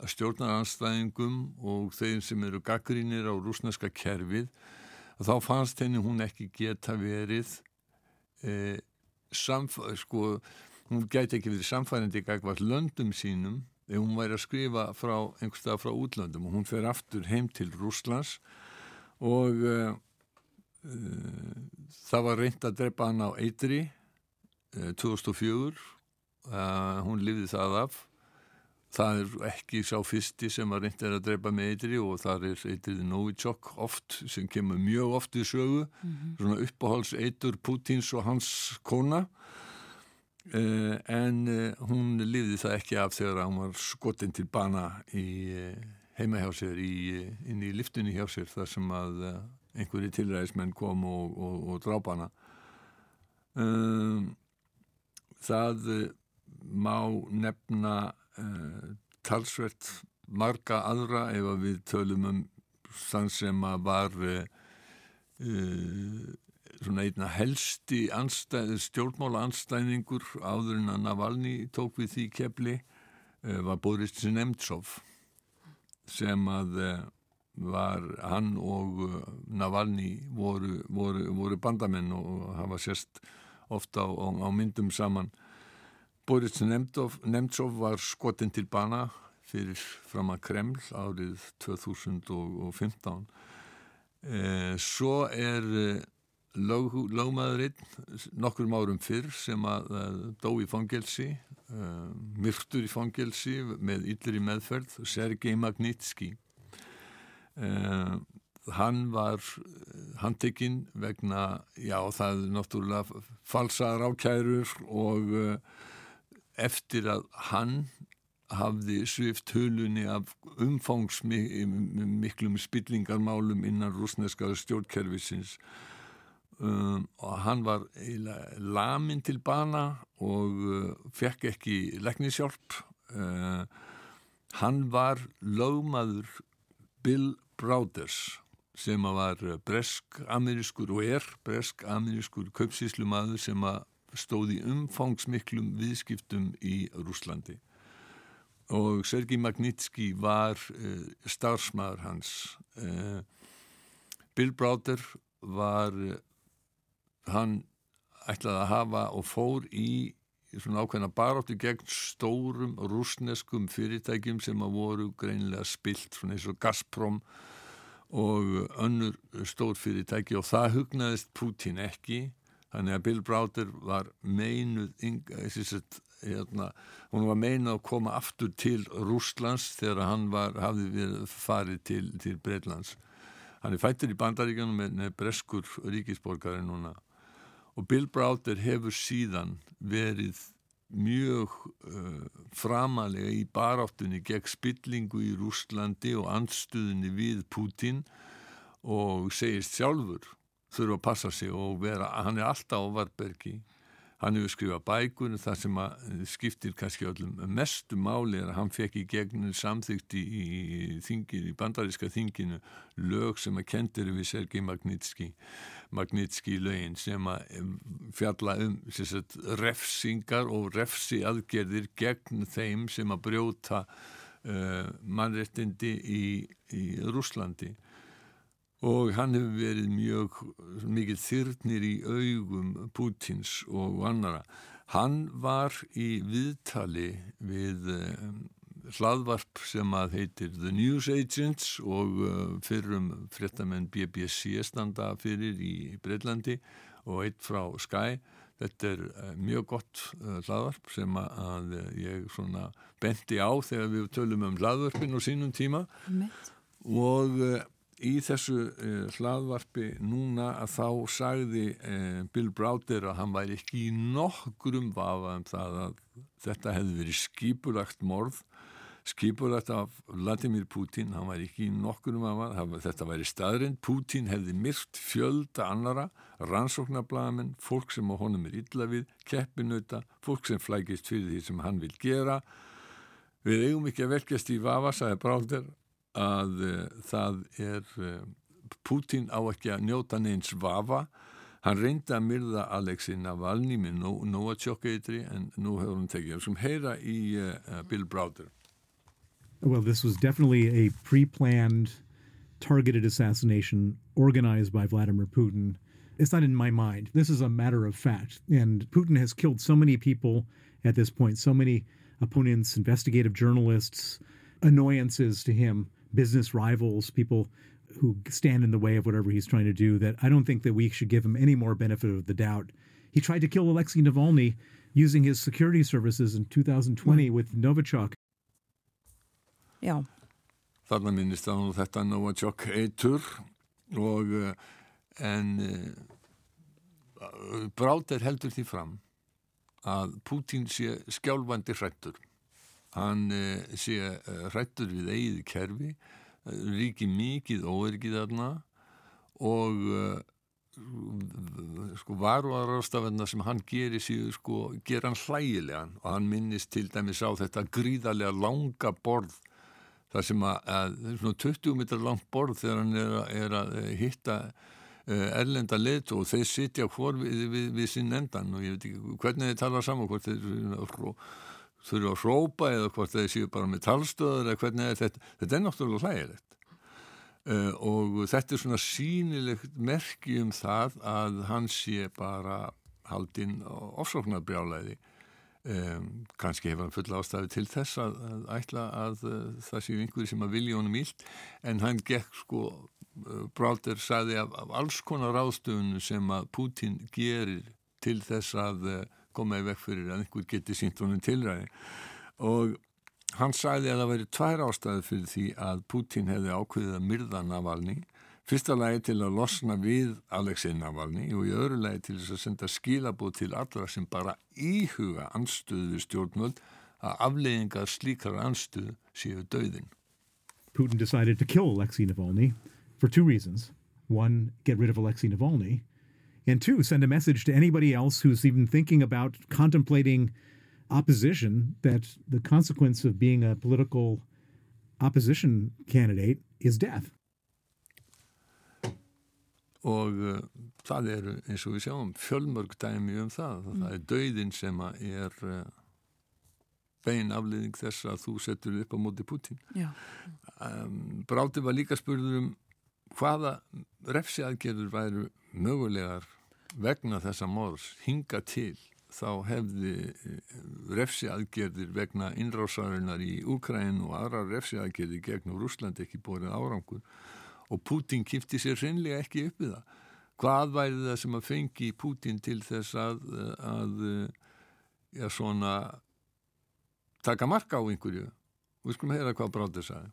stjórnaranstæðingum og þeir sem eru gaggrínir á rúsneska kerfið þá fannst henni hún ekki geta verið e, samf, sko, hún gæti ekki verið samfærandi gagvað löndum sínum ef hún væri að skrifa frá einhverstað frá útlöndum. Og hún fer aftur heim til Rúslands og uh, uh, það var reynd að drepa hann á Eitri uh, 2004 hún lifði það af það er ekki sá fyrsti sem að reynd er að drepa með Eitri og það er Eitrið Novichok oft sem kemur mjög oft í sögu. Mm -hmm. svona uppáhalds Eitur Putins og hans kona. Uh, en uh, hún lifði það ekki af þegar hún var skotin til bana í uh, heima hjá sér í, inn í liftunni hjá sér þar sem að einhverju tilræðismenn kom og, og, og drápana um, það má nefna uh, talsvert marga aðra ef við tölum um þann sem að var uh, svona einna helsti anstæð, stjórnmála anstæðingur áður en að Navalny tók við því kefli uh, var Boris Nemtsov sem að uh, var hann og Navalny voru, voru, voru bandamenn og hafa sérst ofta á, á, á myndum saman Boris Nemtsov var skotin til bana fyrir fram að Kreml árið 2015 eh, svo er lög, lögmaðurinn nokkur árum fyrr sem að, að dó í fangelsi uh, myrktur í fangelsi með yllir í meðferð Sergei Magnitsky uh, hann var handtekinn vegna já það er náttúrulega falsaðar ákærur og uh, eftir að hann hafði svift hulunni af umfangsmiklum spillingarmálum innan rúsneska stjórnkerfisins. Um, og hann var lamin til bana og uh, fekk ekki leknisjálp uh, hann var lögmaður Bill Browders sem var bresk-amerískur og er bresk-amerískur kaupsíslumadur sem stóði umfangsmiklum viðskiptum í Rúslandi og Sergi Magnitsky var uh, starfsmæður hans. Uh, Bill Browder var uh, hann ætlaði að hafa og fór í svona ákveðna baráttu gegn stórum rúsneskum fyrirtækjum sem að voru greinilega spilt svona eins og Gazprom og önnur stór fyrirtæki. Og það hugnaðist Putin ekki þannig að Bill Browder var meinuð hérna, hún var meinað að koma aftur til Rúslands þegar hann var, hafði farið til, til Breitlands hann er fættur í bandaríkanum með, með breskur ríkisborgari núna. Og Bill Browder hefur síðan verið mjög uh, framalega í baráttunni gegn spillingu í Rúslandi og andstuðinni við Putin og segist sjálfur þurfa að passa sig og vera, hann er alltaf á Varbergi hann hefur skrifað bækur þar sem skiptir kannski öllum mestu máli er að hann fekk í gegnum samþykti í, í, þingin, í bandaríska þinginu lög sem að kendir við Sergei Magnitsky Magnitsky lögin sem að fjalla um sagt, refsingar og refsi aðgerðir gegn þeim sem að brjóta uh, mannrettindi í, í Rúslandi og hann hefur verið mjög mikið þyrnir í augum Pútins og annara. Hann var í viðtali við um, hlaðvarp sem að heitir The News Agents og uh, fyrrum fréttamenn BBC standa fyrir í Breitlandi og eitt frá Sky. Þetta er uh, mjög gott hlaðvarp sem að ég benti á þegar við tölum um hlaðvarpin og sínum tíma Mitt. og í þessu uh, hlaðvarpi núna að þá sagði uh, Bill Browder að hann væri ekki í nokkrum vafa um það að þetta hefði verið skipulagt morð skipulagt af Vladimir Putin. Hann væri ekki í nokkrum vafa þetta væri staðrind, Putin hefði myrt fjölda annara, rannsóknarblæðamenn fólk sem á honum er illa við keppinauta, fólk sem flækist fyrir því sem hann vil gera. Við eigum ekki að velkjast í vafa, sagði Browder að uh, það er uh, Putin á ekki að njóta neins vafa hann reyndi að myrða Navalny með en nú hefur hann tekið heyra í uh, Bill Browder Well, this was definitely a pre-planned targeted assassination organized by Vladimir Putin. It's not in my mind. This is a matter of fact. And Putin has killed so many people at this point, so many opponents, investigative journalists, annoyances to him business rivals, people who stand in the way of whatever he's trying to do, that I don't think that we should give him any more benefit of the doubt. He tried to kill Alexei Navalny using his security services in 2020 mm. with Novichok. Já. Þarna minnist það nú þetta Novichok eitur og eh, en uh, Bráter heldur því fram að Pútín sé skjálfandi hrættur hann uh, sé uh, hrættur við eigið kerfi uh, ríki mikið óergið þarna og sko varuarástafanna sem hann gerir síðu sko, ger hann hlægilegan. Og hann minnist til dæmis á þetta gríðarlega langa borð þar sem að, að svona 20 metrar langt borð þegar hann er er að hitta erlenda lit og þeir sitja hvort við, við, við sinn endan og ég veit ekki hvernig þeir tala saman hvort þeir þurfa að hrópa eða hvort þeir séu bara með talstöður eða hvernig er þetta. Þetta er náttúrulega hlægilegt. Uh, og þetta er svona sínilegt merki um það að hann sé bara haldinn ofsóknarbrjálæði. Um, kannski hefur hann fulla ástæði til þess að, að ætla að uh, það séu einhverju sem að vilja honum ílt en hann gekk sko uh, Brálder saði af, af alls konar ráðstöfunu sem að Putin gerir til þess að koma í vekk fyrir að einhver geti sínt honum tilræði og Hann sæði að það væri tvær ástæði fyrir því að Putin hefði ákveðið að myrða Navalny. Fyrsta lagi til að losna við Alexei Navalny og í öðru lagi til þess að senda skilabóð til allra sem bara íhuga anstöðu stjórnvöld að afleggingar slíkar anstöðu séu döðin. Putin decided to kill Alexei Navalny for two reasons. One, get rid of Alexei Navalny. And two, send a message to anybody else who's even thinking about contemplating opposition that the consequence of being a political opposition candidate is death. Og uh, það eru eins og við sjáum fjölmörg dæmi um það. Mm. Það er dauðin sem er uh, bein afliðing þess að þú settur upp á móti Putin. Um, Bráti var líka spurður um hvaða refsiaðgerður væru mögulegar vegna þessa mórs hinga til þá hefði eh, refsi aðgerðir vegna innrásarinnar í Úkræn og aðra refsi aðgerðir gegn Rúsland ekki bórið árangur og Putin kipti sér hreinlega ekki upp við það. Hvað væri það sem að fengi Putin til þess að, að já, svona taka marka á einhverju? Við skulum heyra hvað Bráður sagði.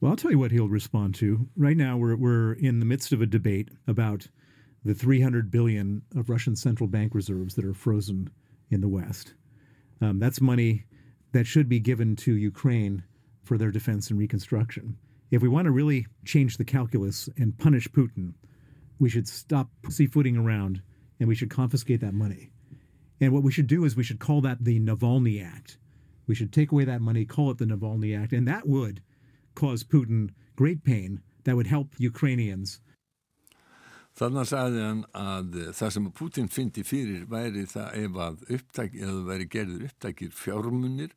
Well, I'll tell you what he'll respond to. Right now, we're, we're in the midst of a debate about the 300 billion of Russian central bank reserves that are frozen in the West. Um, that's money that should be given to Ukraine for their defense and reconstruction. If we want to really change the calculus and punish Putin, we should stop pussyfooting around and we should confiscate that money. And what we should do is we should call that the Navalny Act. We should take away that money, call it the Navalny Act, and that would cause Putin great pain. That would help Ukrainians Þannig sagði hann að það sem Putin fyndi fyrir væri það ef að upptæk, eða væri gerður upptækir fjármunir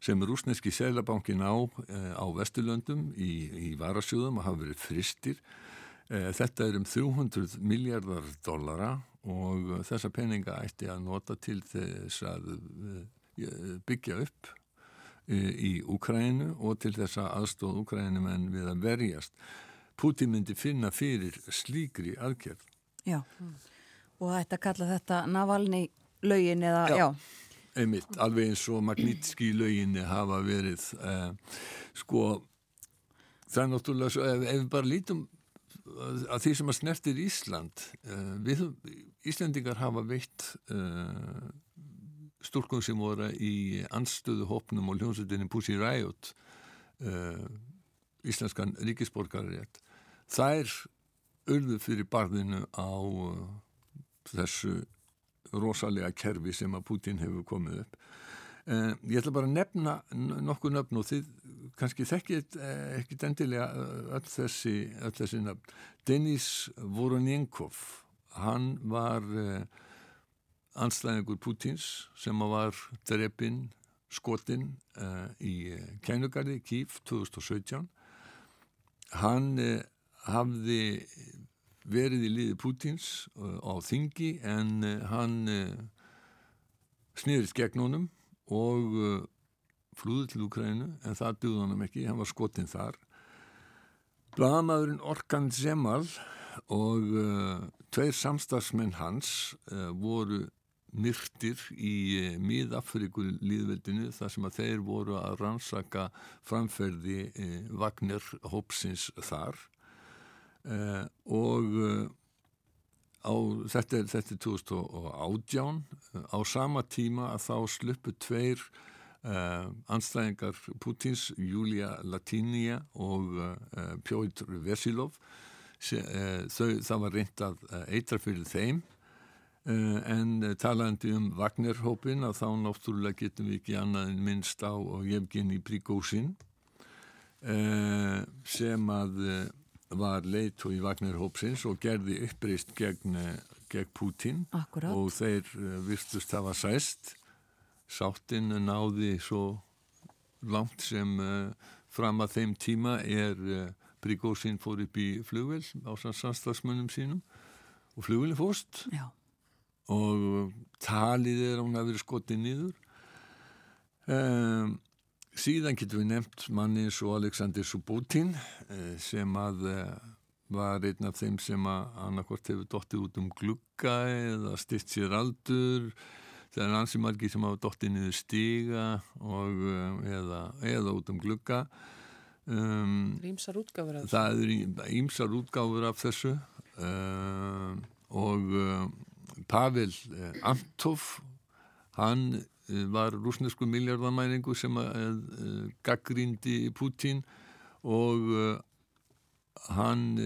sem rúsneski selabankin á eh, á Vesturlöndum í, í varasjóðum og hafa verið fristir. Eh, þetta er um 300 miljardar dollara og þessa peninga ætti að nota til þess að eh, byggja upp í Úkrænu og til þess að aðstóð Úkrænum en við að verjast. Putin myndi finna fyrir slíkri aðgerð. Já, og þetta kalla þetta Navalny lögin eða, já. já. Einmitt, alveg eins og Magnitski löginni hafa verið, eh, sko, það er náttúrulega svo, ef, ef við bara lítum að því sem að snertir Ísland, eh, við, Íslandingar hafa veitt eh, stúrkum sem voru í anstöðu hópnum og hljómsveitinni Pussy Riot, eh, íslenskan ríkisborgarétt þær urðu fyrir barðinu á uh, þessu rosalega kerfi sem að Putin hefur komið upp. Eh, ég ætla bara að nefna nokkuð nöfn og þið kannski þekkið eh, ekkit endilega öll þessi, öll þessi nöfn. Denis Voronenkov, hann var eh, anstæðingur Putins sem var drefin skotinn eh, í Kænugarði, Kíf, 2017. Hann eh, hafði verið í liði Pútins uh, á þingi en uh, hann uh, snýrist gegn honum og flúði til Ukrænu en það duði hann ekki, hann var skotinn þar. Blamadurinn Orkan Zemal og tveir samstagsmenn hans voru myrtir í miðafriku líðveldinu þar sem að þeir voru að rannsaka framferði Vagner Hópsins þar Uh, og uh, á, þetta, er, þetta er 2018 uh, á sama tíma að þá sluppu tveir eh, anstæðingar Putins Julia Latinia og Pjóður Vesilov Se, þau, það var reynd að eitra fyrir þeim. En talandi um Wagner-hópin að þá náttúrulega getum við ekki annað en minnst á Jevgeni Prigósin sem að var leitt í Wagner-hópsins og gerði uppreist gegn, gegn Putin Akkurat. og þeir virtust hafa sæst sáttin náði svo langt sem fram að þeim tíma er Prigósin fór upp í flugvel á samstagsmönnum sínum og flugvelin fórst. Og talið er að hún hafi verið skotið nýður um, síðan getur við nefnt manni eins og Alexander Subotin sem að var einn af þeim sem að annarkort hefur dottið út um glugga eða stitt sér aldur. Það er ansi margi sem hafa dottið niður stiga og, eða, eða út um glugga. Um, ímsar útgáfur af þessu. það eru ímsar útgáfur af þessu uh, og uh, Pavel Antov hann var rúsnesku miljardamæringu sem gaggrindi Putin og hann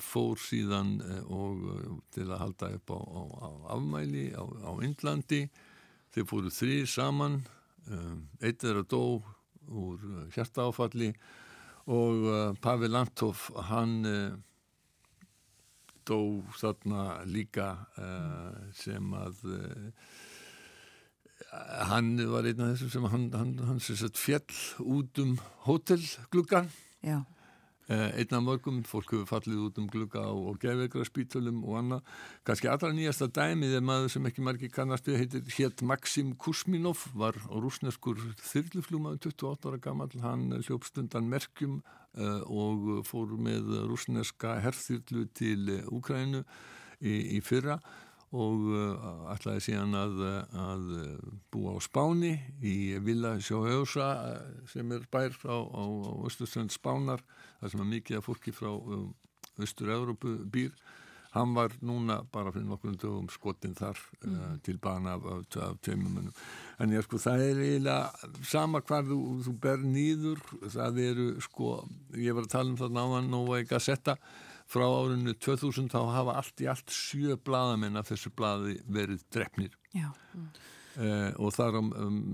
fór síðan og til að halda upp á, á, á afmæli á, á Indlandi. Þeir fóru þrið saman eitt er að dó úr hjartaáfalli og Pavel Antov hann dó þarna líka sem að hann var einn af þessum sem hann, hann, hann sem sett fjell út um hótelgluggan Já. Einn af mörgum, fólk hefur fallið út um glugga á, á geðveikra spítölum og annað. Kannski allra nýjasta dæmið er maður sem ekki margi kannast við heitir hétt Maxim Kusminov var rúsneskur þyrluflúmaður 28 ára gammal, hann hljópstundan merkjum uh, og fór með rúsneska herþyrlu til Úkrænu í, í fyrra og uh, ætlaði síðan að, að búa á Spáni í Villa Sjóhauðsa sem er bær á, á, á Östuströnd Spánar þar sem er mikið af fólki frá um, Östur-Európu býr hann var núna bara fyrir nokkur dögum skotinn þar mm. uh, til bana af, af, af tveimumönnum en ég sko það er eiginlega sama hvað þú, þú ber nýður það eru sko ég var að tala um það náðan Nova í Gazetta frá árinu 2000 þá hafa allt í allt sjö bladamenn af þessu bladi verið drefnir mm. Uh, og þar um,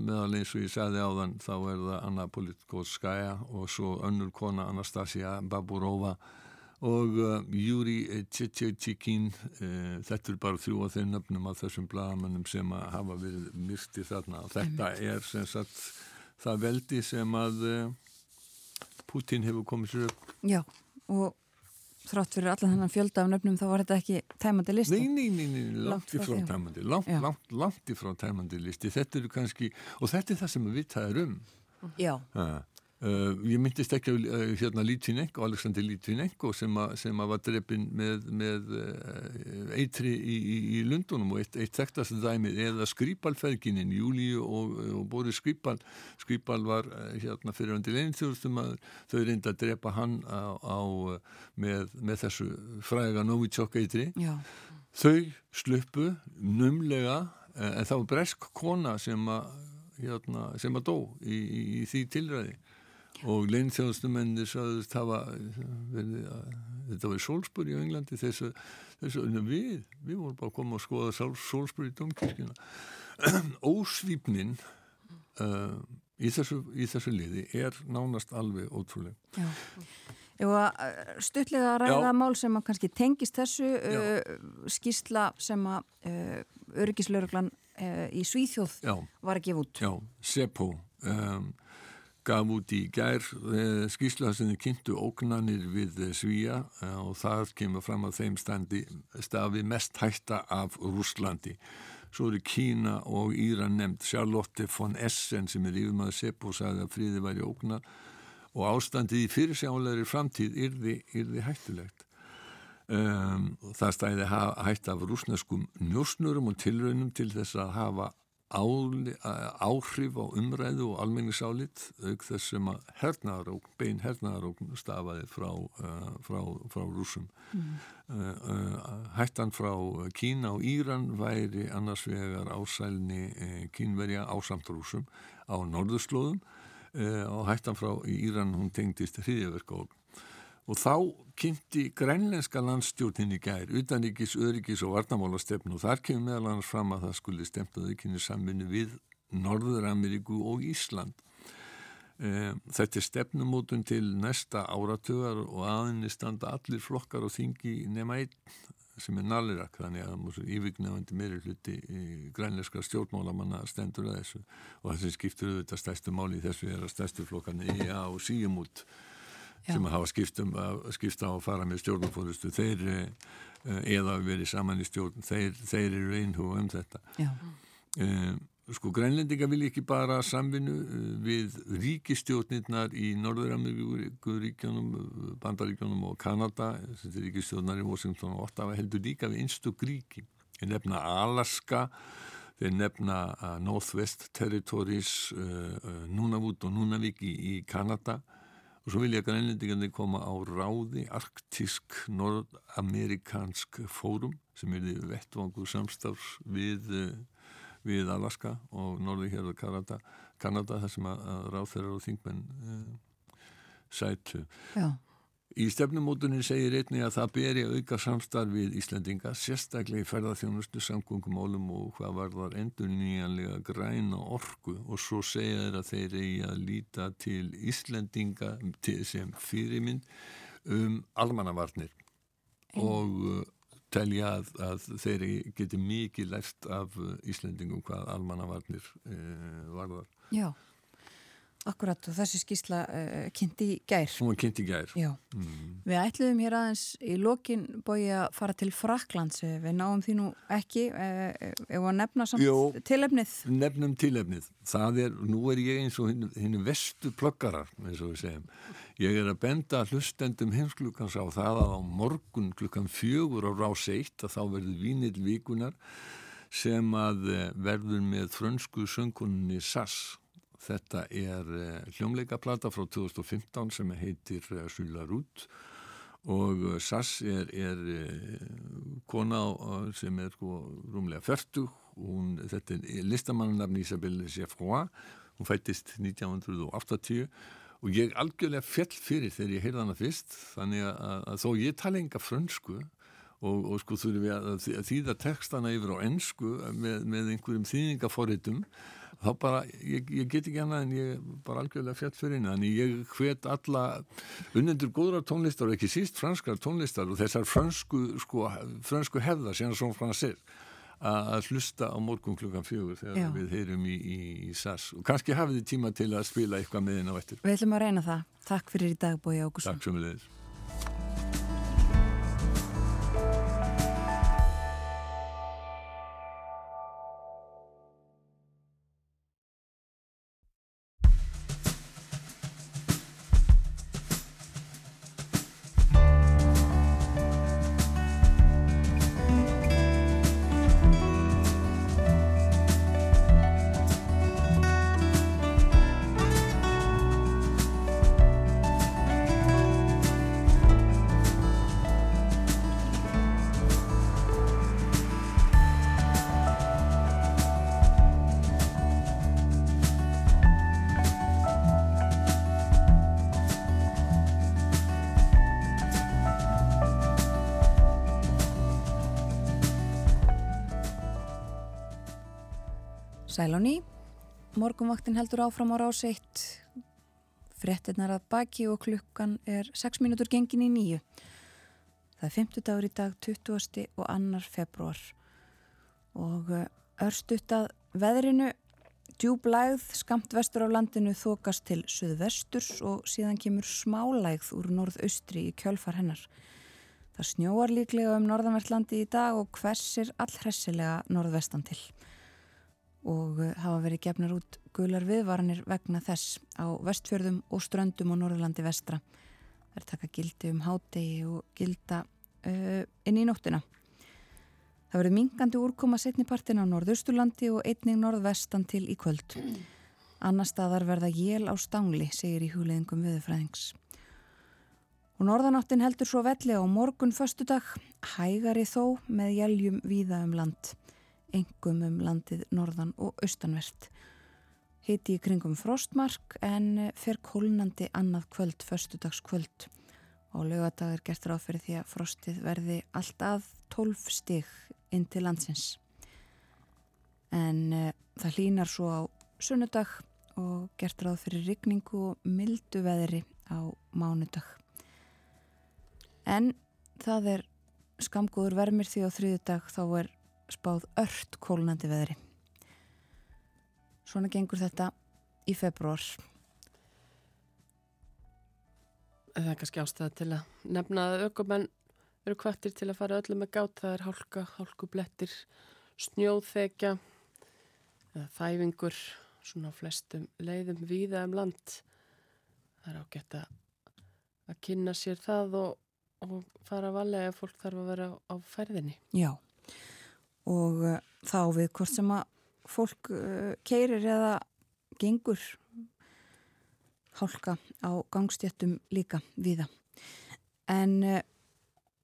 meðal eins og ég segði á þann þá er það Anna Politkovskaja og svo önnur kona Anastasia Baburova og uh, Júri Tjetjetjikin uh, þetta er bara þrjú af þeir nöfnum af þessum blagamennum sem hafa verið myrti þarna. Og þetta er sem sagt það veldi sem að Putin hefur komið sér upp. Já og þrátt fyrir allan þennan fjölda af nöfnum þá var þetta ekki tæmandi listi. Nei, nei, nei, nei langt ifrá tæmandi langt, langt, langt ifrá tæmandi listi. Þetta eru kannski, og þetta er það sem við taðum um. Já. Ha. Uh, ég myndist ekki uh, hérna Litvinenko, Alexander Litvinenko sem, a, sem að var drefin með, með uh, eitri í, í, í Lundunum og eitt, eitt þekktast dæmið eða Skripalferginin, Júliu og, og Boris Skripal Skripal var hérna fyrir öndir einþjóðstum að þau reynda að drepa hann á, á með, með þessu fræga Novichok eitri. Já. þau sluppu numlega en var bresk kona sem að hérna, sem að dó í, í, í því tilræði og leinþjóðstumennir saðist hafa verið að þetta var í Sólsbury á Englandi þessu, þessu við, við vorum bara að koma og skoða Sólsbury í domkirkina ósvípnin uh, í, þessu, í þessu liði er nánast alveg ótrúlega Já. Jú að stuttlega að ræða Já. mál sem að kannski tengist þessu uh, skýrsla sem að uh, örgislauruglan uh, í Svíþjóð Já. var að gefa út. Já, SEPO um, gaf út í gær skýrsla sem kynntu ógnanir við Svíja og það kemur fram að þeim standi stafi mest hætta af Rúslandi. Svo eru Kína og Íran nefnd Charlotte von Essen sem er yfirmaður Seppo sagði að fríði væri ógnar og ástandið í fyrirsjáleiri framtíð yrði, yrði hættulegt. Um, það stæði hætt af rúsneskum njósnurum og tilraunum til þess að hafa áhrif á umræðu og almenningsálit auk þess sem að hernaðarókn, bein hernaðarókn stafaði frá, uh, frá, frá rúsum. Mm. Uh, uh, hættan frá Kína og Íran væri annars vegar ásælni kínverja ásamt rúsum á norðurslóðum og hættan frá Íran hún tengdist hriðjaverka og og þá kynnti grænlenska landstjórnin í gær, utaníkis, öryggis og varnamálastefn og þar kemur meðal annars fram að það skulle stemtaði kynni samvinni við Norður-Ameríku og Ísland. E, þetta er stefnumótun til næsta áratugar og aðinni standa allir flokkar og þingi nema einn sem er nalirak þannig að músum yfirgnefandi meiri hluti grænleiska stjórnmálamanna stendur að þessu og þessi skiptur auðvitað stærstu máli í þessu er að stærstu flokkarni EA og síumút sem hafa skiptum skipta á að fara með stjórnfórustu þeir eða verið saman í stjórn þeir, þeir eru einhú um þetta. Um, sko grænlendinga vil ekki bara samvinnu við ríkistjórnirnar í Norður-Ameríkuríkjónum Bandaríkjónum og Kanada þetta er ríkistjórnar í Washington og Ottawa heldur líka við einstök ríki þeir nefna Alaska þeir nefna Northwest Territories Nunavut og Nunavik í, í Kanada. og svo vilja grænlendingarnir koma á ráði arktísk nordamerikansk fórum sem er því vettvangur samstafs við, við Alaska og og Kanada, Kanada þar sem að, að ráþeirar og þingmenn uh, sætu. Já. Í stefnumótunin segir einni að það beri auka samstarf við Íslandinga, sérstaklega í ferðarþjónustu, samgöngumálum og hvað var þar endur nýjanlega græna orku og svo segja þeir að þeir eigi að líta til Íslandinga til sem fyrirmynd um almannavarnir og uh, telja að, að þeir geti mikið lært af Íslandingum hvað almannavarnir uh, varðar. Já. Akkurat og þessi skísla uh, kynnti í gær. Hún var kynnti í gær. Já. Mm. Við ætluðum hér aðeins í lokin bói að fara til Fraklands. Við náum því nú ekki ef að nefna samt Jó, tilefnið. Nefnum tilefnið. Það er, nú er ég eins og henni vestu plöggarar, eins og við segjum. Ég er að benda hlustendum heimsklukkans á það að á morgun klukkan fjögur á rás eitt að þá verður vínil vikunar sem að verður með frönsku söngunni Sass Þetta er uh, hljómleikaplata frá 2015 sem heitir uh, Sula Rút og uh, Sass er, er kona sem er sko, rúmlega fyrstu. Hún, þetta er listamannarnafn Isabelle Geoffroy. Hún fættist 1980 og ég algjörlega fjell fyrir þegar ég heyrða hana fyrst þannig að, að þó ég tala enga frönsku og, og sko þurfum við að, að þýða textana yfir á ennsku með, með einhverjum þýðingaforritum þá bara, ég, ég get ekki hana en ég bara algjörlega fjall fyrir henni þannig ég hvet alla unnendur góðra tónlistar og ekki síst franskar tónlistar og þessar fransku sko, fransku hefðar sem svona fransir að hlusta á morgun klukkan fjögur þegar Já. við heyrum í, í, í SAS og kannski hafið þið tíma til að spila eitthvað með henn á eftir. Við ætlum að reyna það. Takk fyrir í dag Bói Ágússon. Takk sem við leiðis. Sæl á ný, morgunvaktin heldur áfram á rás 1, frettinnar að baki og klukkan er 6 minútur gengin í nýju. Það er 50 dagur í dag, 20. og annar februar og eh, örstuttað veðrinu, djúblægð, skamt vestur á landinu þokast til suðvesturs og síðan kemur smálægð úr norðaustri í kjölfar hennar. Það snjóar líklega um norðanvertlandi í dag og hversir allhressilega norðvestan til og eh, hafa verið gefnar út gular viðvaranir vegna þess á vestfjörðum og ströndum og Norðurlandi vestra. Það er taka gildi um hádegi og gilda uh, inn í nóttina. Það verið mingandi úrkoma setnipartin á Norðausturlandi og einning norðvestan til í kvöld. Annar staðar verða jél á stangli, segir í húleðingum viðfræðings. Og norðanáttin heldur svo velli á morgun föstudag, hægari þó með jéljum víða um land engum um landið norðan og austanvert. Hiti í kringum frostmark en fer kólnandi annað kvöld, förstudagskvöld og lögadag er gert ráð fyrir því að frostið verði alltaf 12 stig inn til landsins. En uh, það hlínar svo á sunnudag og gert ráð fyrir rigningu og mildu veðri á mánudag. En það er skamgóður vermir því á þriðu dag þá er spáð ört kólnandi veðri Svona gengur þetta í februar. Það er kannski ástæða til að nefna að aukumenn eru kvartir til að fara öllu með gát. Það er hálka, hálkublettir, snjóðþekja, þæfingur, svona flestum leiðum víða um land. Það er ágætt að, að kynna sér það og, og fara að valega ef fólk þarf að vera á ferðinni. Já, og uh, þá við hvort sem að fólk uh, keirir eða gengur hálka á gangstjættum líka viða. En uh,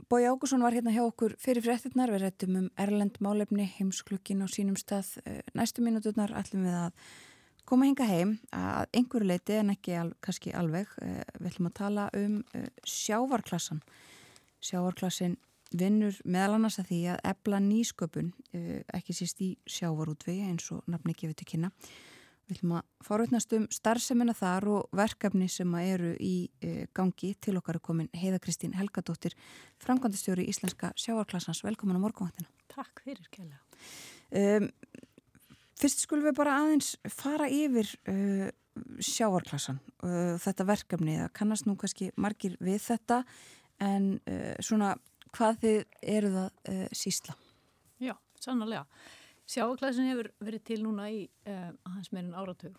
Bói Ágússon var hérna hjá okkur fyrir fréttinnar, við rættum um Erlend málefni, heimsklukkin á sínum stað. Næstu mínúturnar ætlum við að koma hinga heim að einhverju leiti en ekki al, kannski alveg. Við ætlum að tala um sjávarklassan. Sjávarklassin vinnur meðal annars að því að ebla nýsköpun, ekki síst í sjávarútvegi eins og nafni gefur til kynna. Við ætlum að fárveitnast um starfsemina þar og verkefni sem eru í gangi til okkar er komin Heiða Kristín Helgadóttir, framkvæmdastjóri í Íslenska sjávarklassans. Velkomin á morgunváttina. Takk fyrir, Kjella. Um, fyrst skulum við bara aðeins fara yfir uh, sjávarklassan, uh, þetta verkefni. Það kannast nú kannski margir við þetta en uh, svona hvað þið eru það uh, sísla? Já, sannlega. Sjáaklæsin hefur verið til núna í uh, hans meirinn áratug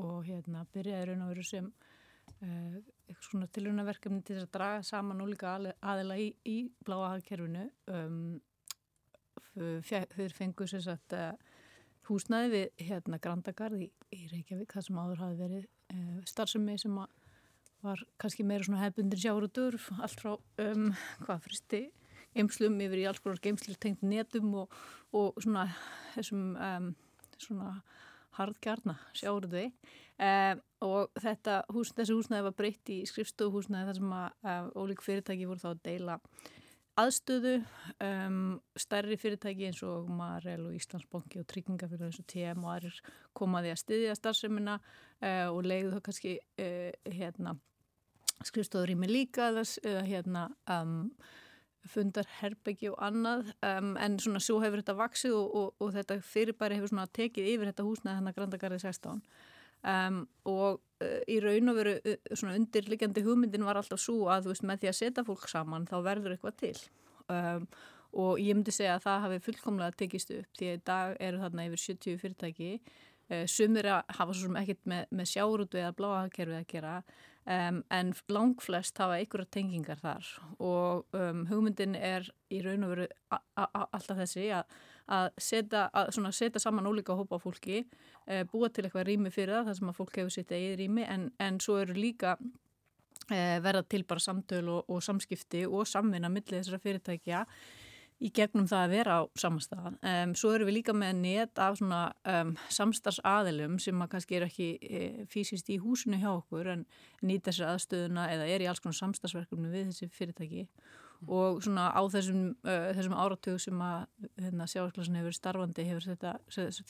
og hérna byrjaði raun og veru sem uh, eitthvað svona tilrönaverkefni til þess að draga saman ólíka aðila í, í bláahagkerfinu. Um, þeir fengu sér satt húsnaði við hérna Grandagarð í, í Reykjavík, það sem áður hafi verið starfsemi sem að var kannski meira svona hefbundir sjáruður, allt frá um, hvað fristi geimslum yfir í alls konar geimslur tengt netum og, og svona þessum um, svona hardkjarna sjáruði um, og þetta hús, þessi húsnæði var breytt í skrifstofuhúsnæði þar sem að um, ólík fyrirtæki voru þá að deila aðstöðu um, stærri fyrirtæki eins og Marel og Íslandsbanki og Tryggingafélag eins og TM og aðrir komaði að styðja starfseminna uh, og leiðu þá kannski uh, hérna mig líka eða hérna um, fundar herbyggi og annað. Um, en svona svo hefur þetta vaksið og, og, og þetta fyrirbæri hefur svona tekið yfir þetta húsnæði hann að Grandagarði 16 um, og uh, í raun og veru uh, svona undirliggjandi hugmyndin var alltaf svo að þú veist með því að setja fólk saman þá verður eitthvað til. Um, og ég myndi segja að það hafi fullkomlega tekist upp því að í dag eru þarna yfir 70 fyrirtæki. Uh, sumir að hafa svo sem ekkit með, með sjárútu eða bláakerfið að gera Um, en langflest hafa einhverja tengingar þar og um, hugmyndin er í raun og veru alltaf þessi að, setja saman ólíka hópa fólki, uh, búa til eitthvað rými fyrir það, þar sem að fólk hefur sitt eigið rými en, en svo eru líka uh, verða til bara samtöl og, og samskipti og samvinna millir þessara fyrirtækja í gegnum það að vera á samanstafan. Um, svo eru við líka með net af svona um, samstarfsaðilum sem að kannski er ekki e, fysiskt í húsinu hjá okkur en nýta þessi aðstöðuna eða er í alls konar samstarfsverkefni við þessi fyrirtæki mm. og svona á þessum, uh, þessum áratögu sem að hérna, sjáarklasin hefur starfandi hefur þetta,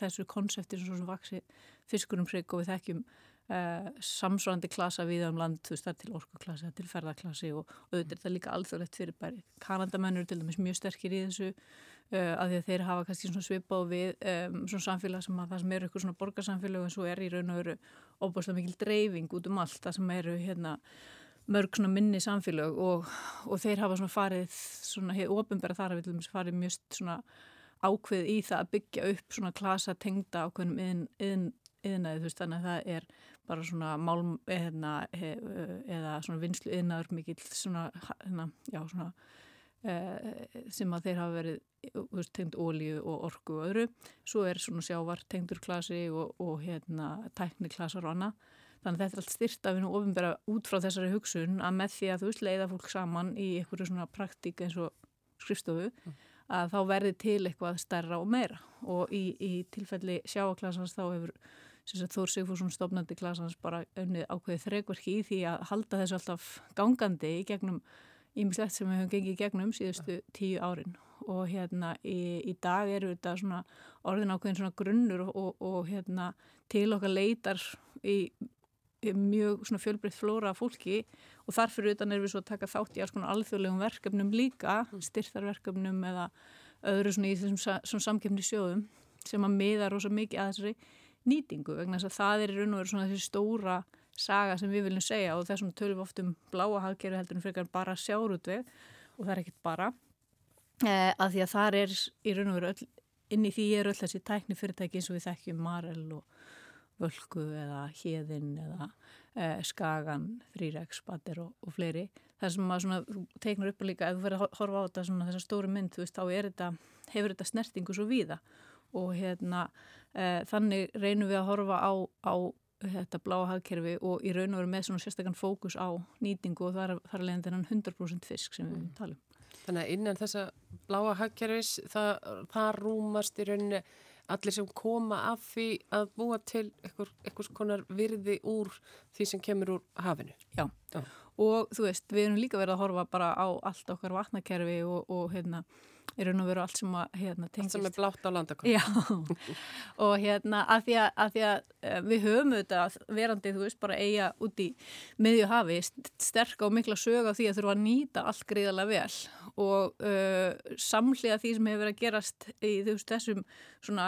þessu konsepti sem vaksi fiskurum frigg og við þekkjum Uh, samsvarandi klasa við um land þú veist það er til orkuklasi, til ferðarklasi og auðvitað er það líka alþjóðlegt fyrir bæri Kanadamennur til dæmis mjög sterkir í þessu uh, að því að þeir hafa kannski svona svipað við um, svona samfélag sem að það sem eru eitthvað svona borgarsamfélag en svo er í raun og veru óbúslega mikil dreifing út um allt það sem eru hérna mörg svona minni samfélag og, og þeir hafa svona farið svona hefur ofinbæra þar að við til dæmis farið mjög svona ákveð í það að byggja upp svona klasa tengda ákveðnum yðin, yðin, yðnaði, veist, þannig að það er bara svona málm eða, eða svona vinslu yðnaður mikill svona, hérna, já, svona e, sem að þeir hafa verið veist, tengd ólíu og orku og öðru. Svo er svona sjávar tengdur klasi og, og hérna tækni klasar og annað. Þannig að þetta er allt styrt af hennu ofinbæra út frá þessari hugsun að með því að þú veist leiða fólk saman í einhverju svona praktík eins og skrifstofu mm. að þá verði til eitthvað stærra og meira. Og í, í tilfelli sjáaklassans þá hefur Þór Sigfússon stofnandi klasans bara unnið ákveðið þreikverki í því að halda þessu alltaf gangandi í gegnum ímislegt sem við höfum gengið í gegnum síðustu tíu árin. Og hérna í, í dag eru þetta svona orðin ákveðin svona grunnur og, og, og hérna til okkar leitar í, mjög svona fjölbreytt flóra fólki. Og þarfur utan er við svo að taka þátt í alls konar alþjóðlegum verkefnum líka, styrþarverkefnum eða öðru svona í þessum samkefni sjóðum sem að miða rosa mikið að þessari nýtingu vegna þess að það er í raun og veru svona þessi stóra saga sem við viljum segja og þessum tölum oft um bláa hagkerfi heldur en frekar bara sjárútveg og það er ekkit bara eh, að því að það er í raun og veru öll, inn í því er öll þessi tækni fyrirtæki eins og við þekkjum Marel og Völku eða Hjeðin eða eh, Skagan, Þrýrex, Bader og, og fleiri. Það sem maður svona teiknar upp líka, ef þú verður að horfa á þetta svona þessa stóru mynd, þú veist, þá þetta, hefur þetta snertingu svo víða og hérna e, þannig reynum við að horfa á, á þetta bláa hagkerfi og í raun og veru með svona sérstakann fókus á nýtingu og þar, þar leiðin þennan 100% fisk sem við mm. talum. Þannig að innan þessa bláa hagkerfis það, það rúmast í rauninni allir sem koma af því að búa til einhvers konar virði úr því sem kemur úr hafinu. Já, Já. og þú veist, við erum líka verið að horfa bara á allt okkar vatnakerfi og, og hérna er raun og veru allt sem að hérna, tengist. Allt sem er blátt á landakvæm. Já, og hérna að því að, að, því að eh, við höfum auðvitað verandi, þú veist, bara eiga út í miðju hafi, sterk og mikla sög á því að þurfa að nýta allt gríðarlega vel og uh, samhliða því sem hefur verið að gerast í veist, þessum svona,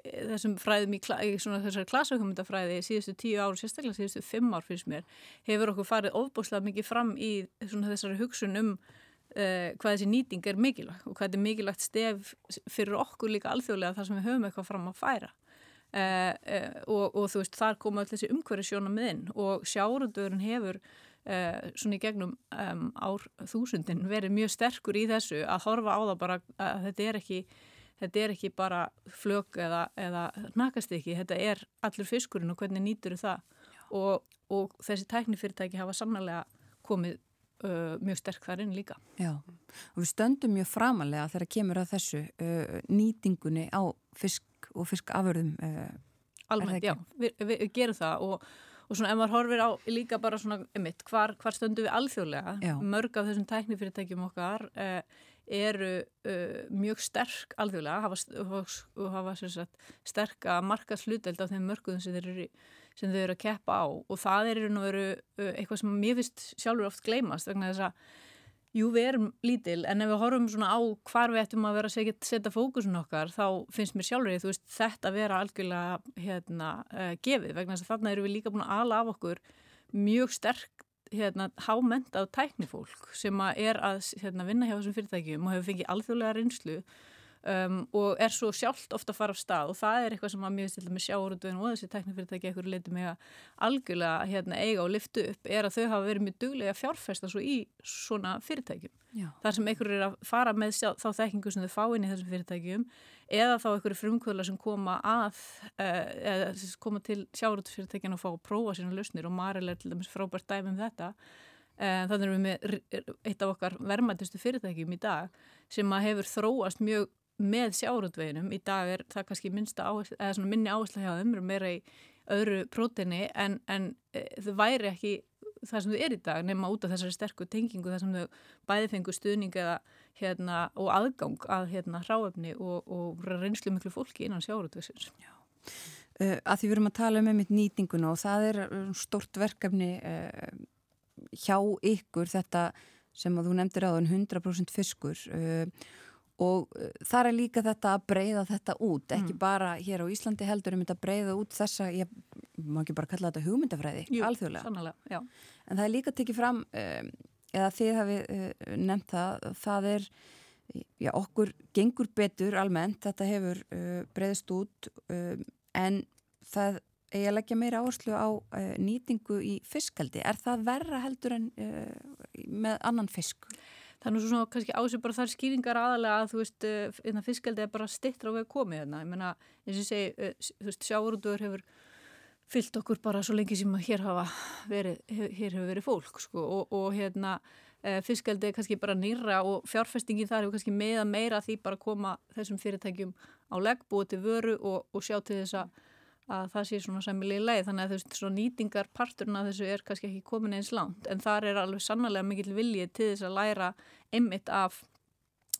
eh, þessum fræðum í, í svona þessari klasahumundafræði síðustu tíu ár, sérstaklega síðustu fimm ár fyrir mér, hefur okkur farið ofbúslega mikið fram í svona þessari hugsun um uh, hvað þessi nýting er mikilvægt og hvað þetta er mikilvægt stef fyrir okkur líka alþjóðlega þar sem við höfum eitthvað fram að færa. Uh, uh, og, og þú veist þar koma öll þessi umhverju sjóna með inn og sjárundurinn hefur svona í gegnum um, ár þúsundin verið mjög sterkur í þessu að horfa á það bara að þetta er ekki þetta er ekki bara flög eða, eða nakast ekki, þetta er allur fiskurinn og hvernig nýtur það. Og, og þessi tæknifyrirtæki hafa sannlega komið uh, mjög sterk þar inn líka. Já, og við stöndum mjög framalega þegar kemur að þessu uh, nýtingunni á fisk og fiskaförðum. Uh, Almennt, já, við, við, gerum það og, og svona ef maður horfir á líka bara svona, emitt, hvar, hvar stöndum við alþjóðlega, já. mörg af þessum tæknifyrirtækjum okkar uh, eru uh, mjög sterk alþjóðlega, hafa, hafa sagt, sterka markaslutöld af þeim mörgum sem þeir eru í sem þau eru að keppa á. Og það er nú veru eitthvað sem mér finnst sjálfur oft gleymast vegna þess að jú við erum lítil en ef við horfum svona á hvar við ættum að vera að setja fókusun okkar þá finnst mér sjálfur veist þetta vera algjörlega hérna uh, gefið. Vegna þess að þarna eru við líka búin að ala af okkur mjög sterk hérna háment af tæknifólk sem að er að hérna, vinna hjá þessum fyrirtækjum og hefur fengið alþjóðlega reynslu Um, og er svo sjálft ofta að fara af stað og það er eitthvað sem að mjög stilta með sjáurundun og þessi teknifyrirtæki ekkur leiti mig að algjörlega hérna, eiga og liftu upp er að þau hafa verið mjög duglega að fjárfesta svo í svona fyrirtækjum. Já. Þar sem einhver er að fara með sjá, þá þekkingu sem þau fá inn í þessum fyrirtækjum eða þá einhverju frumkvöla sem koma að uh, eða koma til sjáurundfyrirtækjan og fá að prófa sína lausnir og Maril er til dæmis frábært dæmi um þetta. Uh, þannig erum við með eitt af okkar vermaðistu fyrirtækjum í dag sem að hefur þróast mjög með sjáurútveginum í dag er það kannski áherslu, minni áherslu hjá þeim meira í öðru próteni en, en e, þau væri ekki það sem þau er í dag nema út af þessari sterku tengingu þar sem þau bæði fengu stuðning eða, hérna, og aðgang að hérna, hráöfni og, og reynslu miklu fólki innan sjáurútvegsins uh, e, Að því við erum að tala um einmitt nýtinguna og það er stort verkefni uh, hjá ykkur þetta sem að þú nefndir á 100% fiskur uh, og uh, þar er líka þetta að breyða þetta út, ekki mm. bara hér á Íslandi heldur um þetta að breyða út þessa ég má ekki bara kalla þetta hugmyndafræði Jú, alþjóðlega, sannlega, en það er líka tekið fram um, eða þið hafi uh, nefnt það það er, já okkur gengur betur almennt, þetta hefur uh, breyðist út um, en það eigi að leggja meira áherslu á nýtingu í fiskaldi, er það verra heldur en með annan fisk? Þannig svo svona kannski ásig bara þar skýringar aðalega að þú veist, uh, fiskaldi er bara stittra á veg komið þarna, ég menna eins og segi, uh, þú veist, sjáurútur hefur fyllt okkur bara svo lengi sem hér hafa verið, hér hefur verið fólk sko. Og, og hérna uh, fiskaldi er kannski bara nýra og fjárfestingi þar hefur kannski meða meira því bara koma þessum fyrirtækjum á legg, búið til vöru og, og sjá til þess að að það sé svona sæmilegi leið þannig að þú veist svona nýtingarparturinn að þessu er kannski ekki komin eins langt. En þar er alveg sannlega mikill viljið til þess að læra einmitt af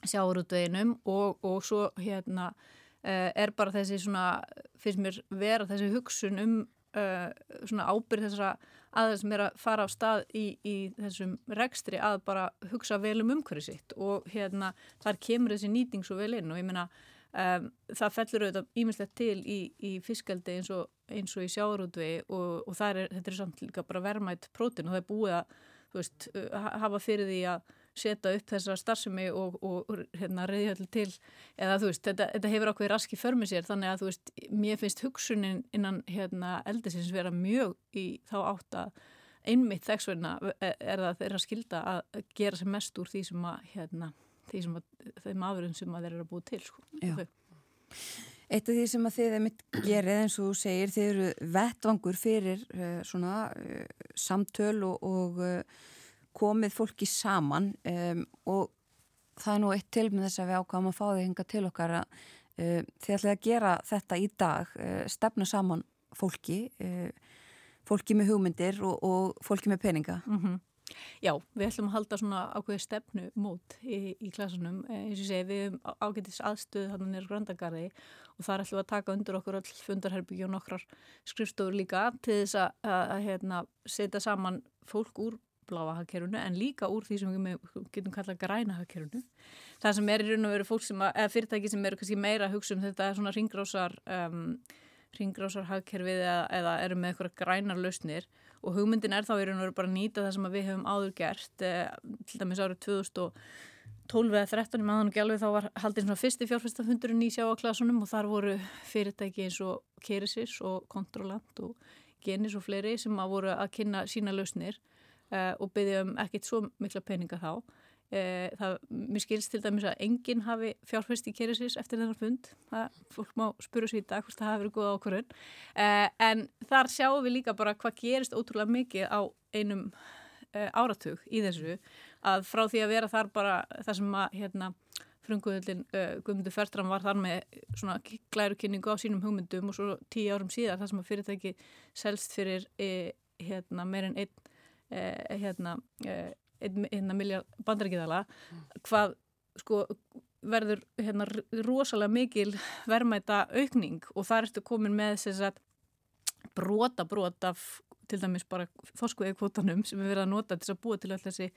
sjáurútveginum og, og svo hérna uh, er bara þessi svona finnst mér vera þessi hugsun um uh, svona ábyrð þessara aðeins sem er að fara á stað í, í þessum rekstri að bara hugsa vel um umhverju sitt. Og hérna þar kemur þessi nýting svo vel inn. Og ég meina um, það fellur auðvitað ímislegt til í, í fiskaldi eins og, eins og í sjáurútvegi og, og er, þetta er samt líka bara vermætt prótin og það er búið að veist, hafa fyrir því að setja upp þessa starfsemi og, og hérna, reyðhjöld til. Eða veist, þetta, þetta hefur ákveði raski förmið sér þannig að veist, mér finnst hugsunin innan hérna, eldisins vera mjög í þá átt að einmitt þexverna er það þeirra skilda að gera sem mest úr því sem að hérna, að þeim aðverðum sem að þeir eru að búið til sko. Eitt af því sem að þið mitt gerið eins og þú segir, þið eru vettvangur fyrir uh, svona uh, samtöl og, og uh, komið fólki saman um, og það er nú eitt til með þess að við ákvæmum að fá þig hinga til okkar að þið ætlaði að gera þetta í dag, stefna saman fólki, fólki með hugmyndir og, og fólki með peninga. Mm -hmm. Já, við ætlum að halda svona ákveði stefnu mót í, í klasunum, eh, eins og segi við ágætis aðstöðu hann nýra grandagarði og þar ætlum við að taka undir okkur all fundarherbyggi og nokkrar skrifstofur líka til þess að, að, að hérna, setja saman fólk úr bláa hagkerfunu en líka úr því sem við getum kallað græna hagkerfunu. Það sem er í raun og veru fólk sem að, eða fyrirtæki sem eru kannski meira að hugsa um þetta er svona ringgrásar, um, ringgrásar hagkerfið eða, eða eru með eitthvað grænar lausnir og hugmyndin er þá í raun og veru bara að nýta það sem við hefum áður gert, eh, til dæmis árið 2012 eða 13 í maðan og gælvið þá var haldið svona fyrsti fjárfæstafundurinn í sjáaklasunum og þar voru fyrirtæki eins og Keresis og Kontrolant og Genis og fleiri sem að voru að kynna sína lausnir uh, og byggði um ekkert svo mikla peninga þá. Uh, það, mér skilst til dæmis að enginn hafi fjárfæst í kerisins eftir þennan fund. Það, fólk má spura sér í dag hvort það hafi verið góða ákvörðun. Uh, en þar sjáum við líka bara hvað gerist ótrúlega mikið á einum áratug í þessu að frá því að vera þar bara það sem að hérna frunguðullin uh, Guðmundur Fertram var þar með svona glærukynningu á sínum hugmyndum og svo tíu árum síðar það sem að fyrirtæki selst fyrir eh, hérna, meirinn einn eh, hérna, eh, hérna miljard bandarækjadala hvað sko verður hérna rosalega mikil verðmæta aukning og þar ertu komin með þess að brota brota til dæmis bara þoskuðið kvotanum sem við verðum að nota til að búa til alltaf þessi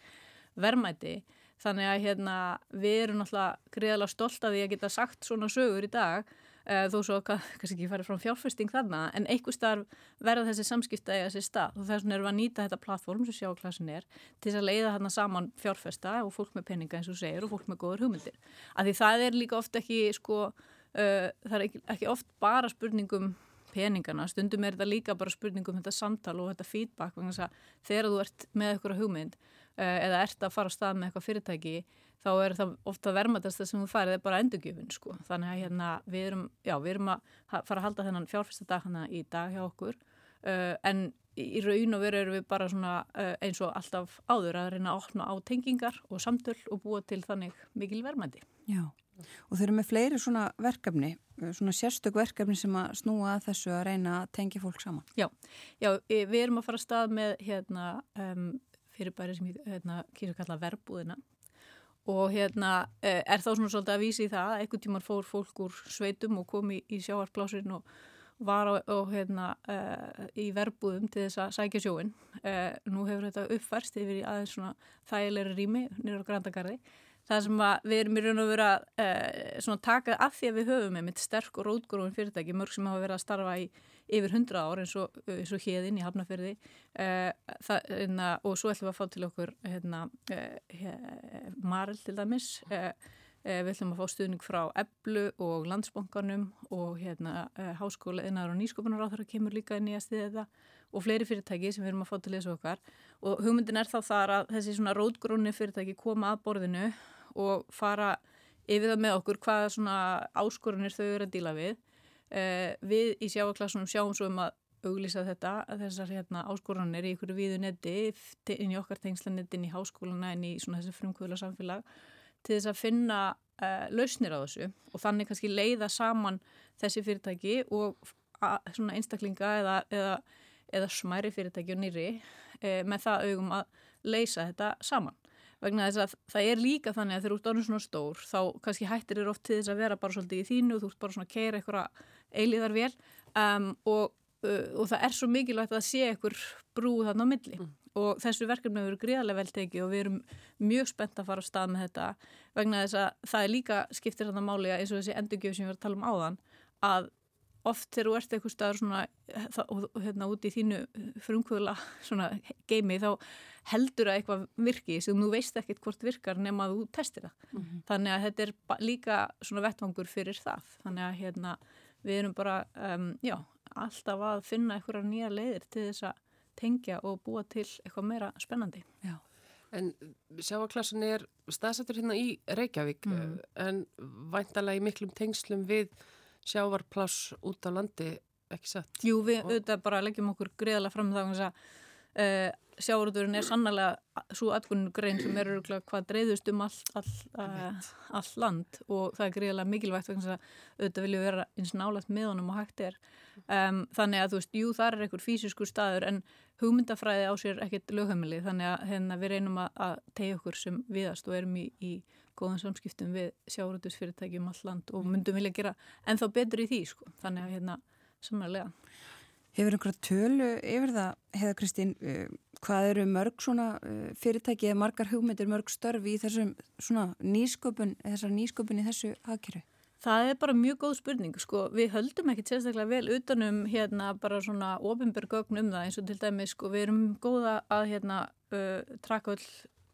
verðmæti. Þannig að hérna við erum náttúrulega greiðalega stolt að því að geta sagt svona sögur í dag þó svo kannski ekki farið frá fjárfesting þarna en einhver starf verða þessi samskipta eða þessi stað. Og þess vegna erum við að nýta þetta plattform sem sjáklasin er til að leiða þarna saman fjárfesta og fólk með peninga eins og segir og fólk með góður hugmyndir. Af því það er líka oft ekki sko, uh, það er ekki, ekki oft bara spurningum peningana, stundum er þetta líka bara spurningum þetta samtal og þetta feedback þegar þú ert með eitthvað hugmynd uh, eða ert að fara á stað með eitthvað fyrirtæki þá er það ofta vermaðast það sem þú farið er bara endurgjöfun sko. Þannig að hérna, við, erum, já, við erum að fara að halda þennan fjárfesta dag hana í dag hjá okkur uh, en í raun og veru erum við bara svona, uh, eins og alltaf áður að reyna að opna á tengingar og samtöl og búa til þannig mikil vermaði. Já, og þau eru með fleiri svona verkefni, svona sérstök verkefni sem að snúa þessu að reyna að tengja fólk saman. Já, já við erum að fara að stað með hérna, um, fyrirbæri sem hérna, kýrsa að kalla verbúðina og hérna eh, er þá svona svolítið að vísi í það einhvern tímar fór fólk úr sveitum og kom í, í sjáarplásin og var á, og, hérna, uh, í verbúðum til þess að sækja sjóin uh, nú hefur þetta uppfærst yfir í aðeins svona þægilegri rými nýra á Grandagarði það sem við erum í raun og vera uh, taka af því að við höfum með sterk og rótgróðin fyrirtæki mörg sem hafa verið að starfa í yfir hundra ár eins og, eins og hérinn í Hafnafjörði uh, hérna, og svo ætlum við að fá til okkur hérna, uh, Marel til dæmis við ætlum að fá stuðning frá Eblu og Landsbankanum og hérna, Háskóla innar og nýskopunar á þar að kemur líka inn í að stiða þetta og fleiri fyrirtæki sem við erum að fá til þessu okkar. Og hugmyndin er þá þar að þessi svona rótgrónni fyrirtæki koma að borðinu og fara yfir það með okkur hvaða svona áskorunir þau eru að díla við. Uh, við í sjáaklassunum sjáum svo um að auglýsa þetta, að þessar hérna, áskoranir í ykkur viðu netti inn í okkar tengslanettin, í háskóluna, inn í svona þessi frumkvöla samfélag til þess að finna uh, lausnir á þessu og þannig kannski leiða saman þessi fyrirtæki og svona einstaklinga eða, eða, eða smæri fyrirtæki og nýri e, með það augum að leysa þetta saman vegna þess að það er líka þannig að þegar þú ert orðin svona stór þá kannski hættir þér oft til þess að vera bara svolítið í þínu og þú ert bara svona að keira eitthvað eilíðar vel um, og, uh, og það er svo mikilvægt að sé eitthvað brú þarna á milli mm. og þessu verkefni hefur gríðarlega vel tekið og við erum mjög spennt að fara á stað með þetta vegna þess að það er líka skiptir þarna máli eins og þessi endurgjöf sem við varum að tala um áðan að oft þegar þú ert eitthvað staður svona og hérna úti í þínu frumkvöla svona geimi þá heldur að eitthvað virki sem þú veist ekkert hvort virkar nema að þú testir það. Mm -hmm. Þannig að þetta er líka svona vettvangur fyrir það. Þannig að hérna við erum bara um, já, alltaf að finna eitthvað nýja leiðir til þess að tengja og búa til eitthvað meira spennandi. Já. En sjáaklassin er staðsættur hérna í Reykjavík mm. en væntalega í miklum tengslum við sjávarpláss út á landi ekki satt. Jú, við og... auðvitað bara leggjum okkur greiðalega fram þá að uh, sjávarúturinn er sannlega svo atkunninu grein sem er öruglega hvað dreyðust um all, all, uh, all land og það er greiðalega mikilvægt vegna að auðvitað vilju vera eins nálagt með honum og hægt er. Um, þannig að þú veist, jú, það er einhver fysisku staður en hugmyndafræði á sér ekkert lögheimili þannig að hérna, við reynum að, að tegja okkur sem viðast og erum í, í góðan samskiptum við sjáuröldusfyrirtækjum all land og myndum vilja gera ennþá betur í því sko. þannig að hérna samanlega Hefur einhverja tölu yfir það, heiða Kristín, uh, hvað eru mörg svona uh, fyrirtæki eða margar hugmyndir, mörg störfi í þessum svona nýsköpun, þessar nýsköpun í þessu hagkjöru? Það er bara mjög góð spurning, sko, við höldum ekki sérstaklega vel utanum hérna bara svona ofinbergögn um það eins og til dæmis, sko, við erum góða að hérna uh, traka all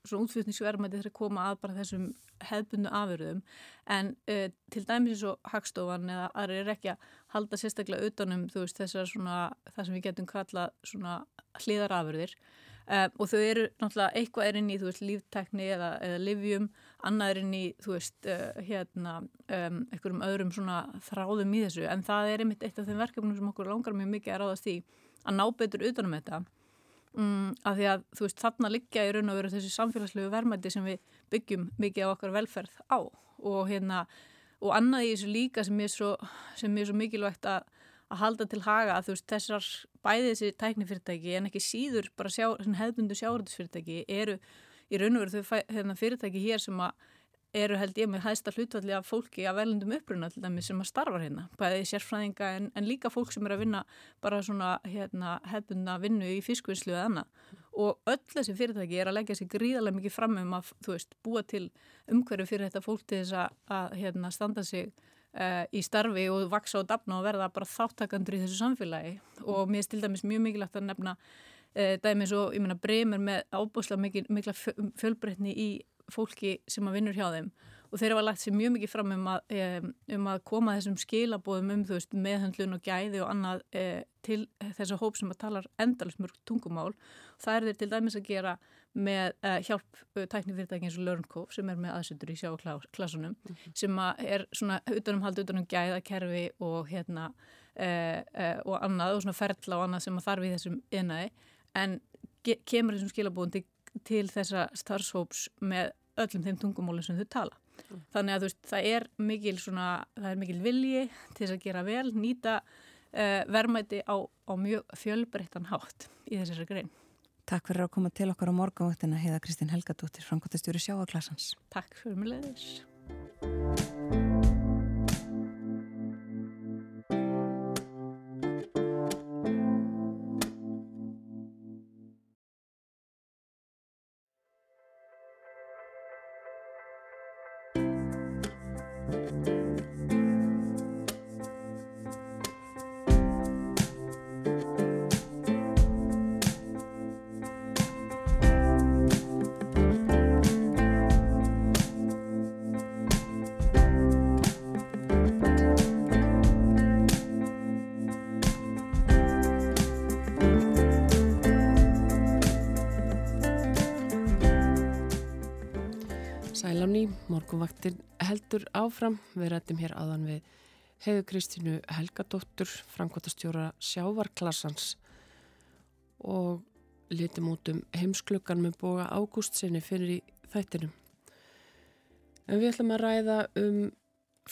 svona útflutningsverðmæti þegar koma að bara þessum hefbundu afurðum. En uh, til dæmis eins og Hagstofan eða aðri er ekki að halda sérstaklega utanum þú veist þessar svona það sem við getum kallað svona hliðarafurðir. Uh, og þau eru náttúrulega eitthvað er inn í þú veist líftekni eða, eða livjum, annað er inn í þú veist uh, hérna um, einhverjum öðrum svona þráðum í þessu. En það er einmitt eitt af þeim verkefnum sem okkur langar mjög mikið að ráðast í að ná betur utanum þetta Mm, af því að þú veist þarna liggja í raun og veru þessi samfélagslegu verðmætti sem við byggjum mikið á okkar velferð á. Og hérna og annað í þessu líka sem er svo, sem er svo mikilvægt að, að halda til haga að þú veist þessar bæði þessi tæknifyrirtæki en ekki síður bara sjá, hefðbundu sjáurðusfyrirtæki eru í raun og veru þau hérna, fyrirtæki hér sem að eru held ég með hæðsta hlutvalli af fólki af velundum uppruna til dæmi sem að starfa hérna, bæði sérfræðinga en, en líka fólk sem er að vinna bara svona hérna, hefðbundna vinnu í fiskvinnslu eða annað. Og öll þessi fyrirtæki er að leggja sér gríðarlega mikið fram um að veist, búa til umhverju fyrir þetta fólk til þess að, að hérna, standa sig uh, í starfi og vaksa og dafna og verða bara þáttakandur í þessu samfélagi. Og mér er til dæmis mjög mikilvægt að nefna uh, dæmis og ég menna breymir með ábúslega mikla fjölbreytni í fólki sem að vinnur hjá þeim og þeir hafa lagt sér mjög mikið fram um að, um að koma þessum skilabóðum um þú veist meðhandlun og gæði og annað e, til þessa hóp sem að talar endalsmörg tungumál. Það er þeir til dæmis að gera með e, hjálp tæknifyrirtæki eins og Lörnkóf sem er með aðsöndur í sjáklassunum mm -hmm. sem er svona utanumhald utanum gæðakerfi og hérna e, og annað og svona ferla og annað sem að þarf í þessum einaði en kemur þessum skilabóðum til til þessa starfshóps með öllum þeim tungumólum sem þau tala. Mm. Þannig að veist, það er mikil, svona, það er mikil vilji til þess að gera vel, nýta uh, verðmæti á, á mjög fjölbreyttan hátt í þessari grein. Takk fyrir að koma til okkar á morgunvöktina heiða Kristín Helgadóttir, framkvæmtastjóri sjáaklassans. Takk fyrir mig leðis. Morgunvaktin heldur áfram, við rættum hér aðan við Heiðu Kristínu Helgadóttur, framkvæmtastjóra sjávarklassans og litum út um heimskluggan með boga ágúst sinni fyrir í þættinum. En við ætlum að ræða um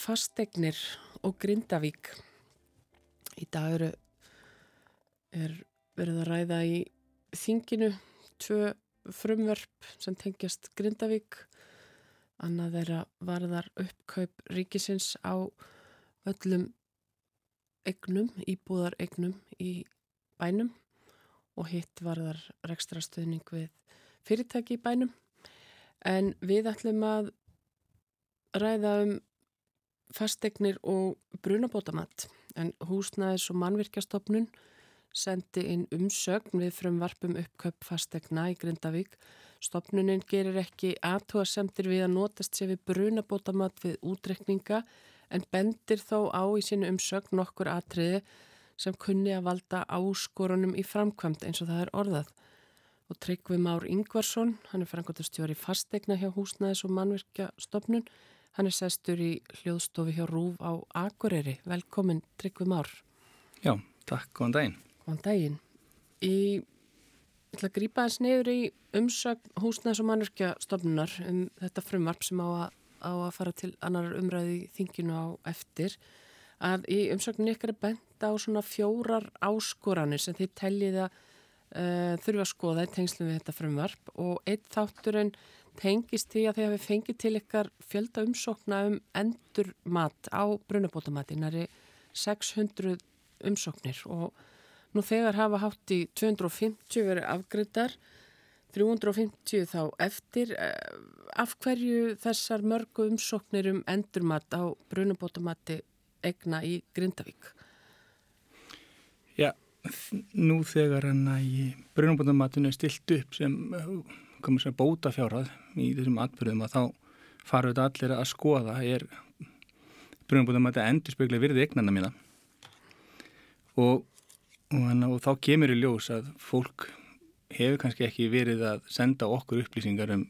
fastegnir og Grindavík. Í dag eru, er verið að ræða í þinginu tvö frumverf sem tengjast Grindavík. Annað þeirra varðar uppkaup ríkisins á öllum egnum, íbúðar egnum í bænum og hitt varðar rekstra stöðning við fyrirtæki í bænum. En við ætlum að ræða um fastegnir og brunabótamatt en húsnæðis og mannvirkjastofnun sendi inn umsögn við frum varpum uppköp fastegna í Grindavík. Stopnunin gerir ekki aðtóasemtir við að notast sér við brunabótamatt við útrekninga en bendir þó á í sínu umsögn nokkur atriði sem kunni að valda áskorunum í framkvæmt eins og það er orðað. Og Tryggvi Már Ingvarsson, hann er frangotastjóri fastegna hjá húsnæðis og mannvirkjastofnun, Hann er sestur í hljóðstofi hjá Rúf á Akureyri. Velkomin, Tryggvi Már. Já, takk, góðan daginn. Góðan daginn. Í, ég ætla að grípa þess niður í umsögn húsnæðs og mannverkjastofnunar um þetta frumvarp sem á að, á að fara til annar umræði þinginu á eftir. Að í umsögnin ykkar er bent á svona fjórar áskoranir sem þið tellið að uh, þurfa að skoða í tengslu við þetta frumvarp og eitt þátturinn tengist því að að við fengið til ykkar fjölda umsókna um endur mat á brunabótamati næri 600 umsóknir og nú þegar hafa hátt í 250 verið afgriðar 350 þá eftir eh, af hverju þessar mörgu umsóknir um endurmat á brunabótamati egna í Grindavík? Já, nú þegar hann að brunabótamatinu er stilt upp sem komið sem bóta fjárhað í þessum atbyrðum að þá faru þetta allir að skoða er þetta endur spekla virði eignana mína og, og, og þá kemur í ljós að fólk hefur kannski ekki verið að senda okkur upplýsingar um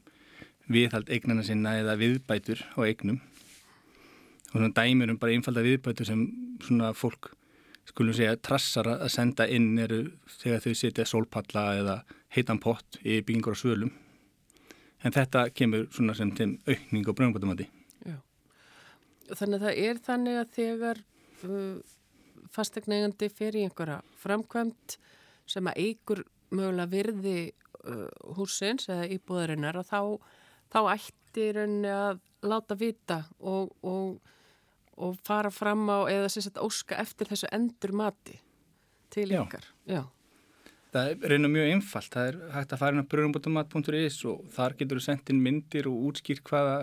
viðhald eignana sinna eða viðbætur á eignum. Og svona dæmir um bara einfalda viðbætur sem svona fólk skulum segja trassar að senda inn eru þegar þau setja sólpalla eða heitan pott í byggingur á svölum. En þetta kemur svona sem til aukning og bröngbátumandi. Þannig að það er þannig að þegar fastegnegandi fer í einhverja framkvæmt sem að eigur mögulega virði uh, húsins eða íbúðarinnar og þá, þá ættir henni að láta vita og, og, og fara fram á eða sérstaklega óska eftir þessu endur mati til ykkar. Já. Já. Það er reyna mjög einfalt, það er hægt að fara inn á brunumbotumat.is og þar getur þú sendt inn myndir og útskýrt hvaða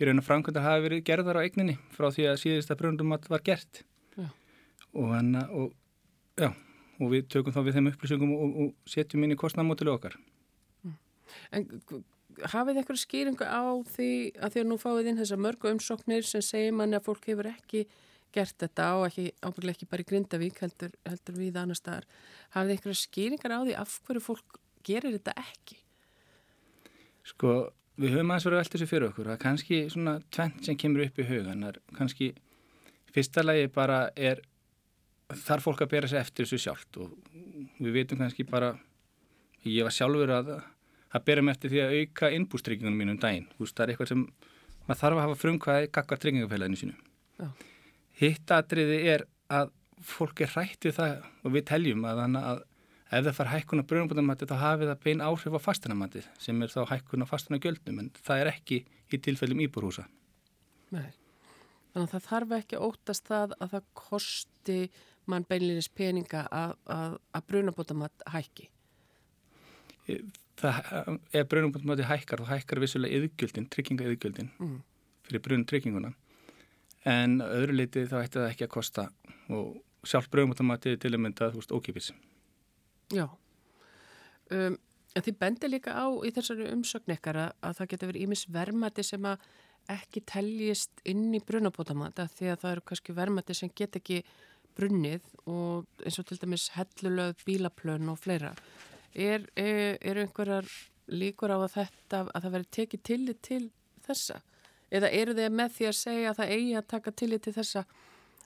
í raun og framkvæmdar hafi verið gerðar á eigninni frá því að síðast að brunumbotumat var gert og, hana, og, já, og við tökum þá við þeim upplýsingum og, og setjum inn í kostnamótilu okkar. Mm. En hafið eitthvað skýringu á því að því að nú fáið inn þessar mörgu umsóknir sem segir manni að fólk hefur ekki gert þetta og ekki, ábygglega ekki bara í Grindavík heldur, heldur við annar staðar hafið eitthvað skýringar á því af hverju fólk gerir þetta ekki? Sko, við höfum aðeins verið að velta þessu fyrir okkur er kannski svona tvent sem kemur upp í hugan það er kannski fyrsta lagi bara er þarf fólk að bera sig eftir þessu sjálft og við veitum kannski bara ég var sjálfur að að bera mig eftir því að auka innbústryggingunum mínum daginn, þú veist, það er eitthvað sem maður þarf að hafa frumkvæði gaggar tryggingafélaginu sínu Já. Hitt aðriði er að fólk er hrætt við það og við teljum að, að ef það far hækkun á brunabótamatti þá hafi það bein áhrif á fastanamatti sem er þá hækkun á fastanagjöldum en það er ekki í tilfellum íbúrhúsa. Nei, þannig að það þarf ekki óttast það að það kosti mann beinlinis peninga að, brunabótamatt hækki. Það, ef brunabótamatti hækkar þá hækkar vissulega yðgjöldin, trygginga yðgjöldin mm. fyrir brun trygginguna en öðru leiti þá ætti það ekki að kosta og sjálf bröðmótamatið til að mynda ókipis Já um, en þið bendir líka á í þessari umsögn ekkar að, að það getur verið ímis vermati sem að ekki teljist inn í brunabótamata því að það eru kannski vermati sem get ekki brunnið og eins og til dæmis hellulöð, bílaplön og fleira er, er, er einhverjar líkur á að þetta að það veri tekið til til þessa eða eru þið með því að segja að það eigi að taka tillit til þessa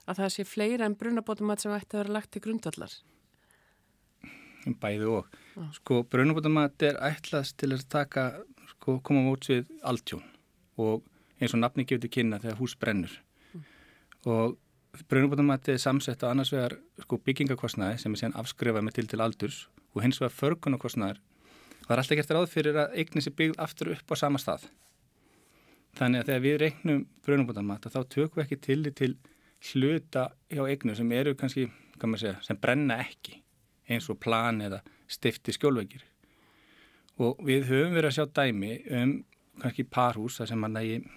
að það sé fleira en brunabótumat sem ætti að vera lagt til grundvallar? Bæði og. Ah. Sko brunabótumat er ætlast til að taka, sko koma móts við alltjón og eins og nafni gefur til kynna þegar hús brennur mm. og brunabótamatti er samsett á annars vegar sko, byggingakostnaði sem er síðan afskrifað með til til aldurs og hins vegar förkunarkostnaðar það er alltaf gert ráð fyrir að eignin sé byggð aftur upp á sama stað. Þannig að þegar við reiknum brunabótamatta þá tökum við ekki til til hluta hjá eignu sem eru kannski, kann segja, sem brenna ekki eins og plan eða stifti skjólveikir. Og við höfum verið að sjá dæmi um kannski parhús þar sem hann að ég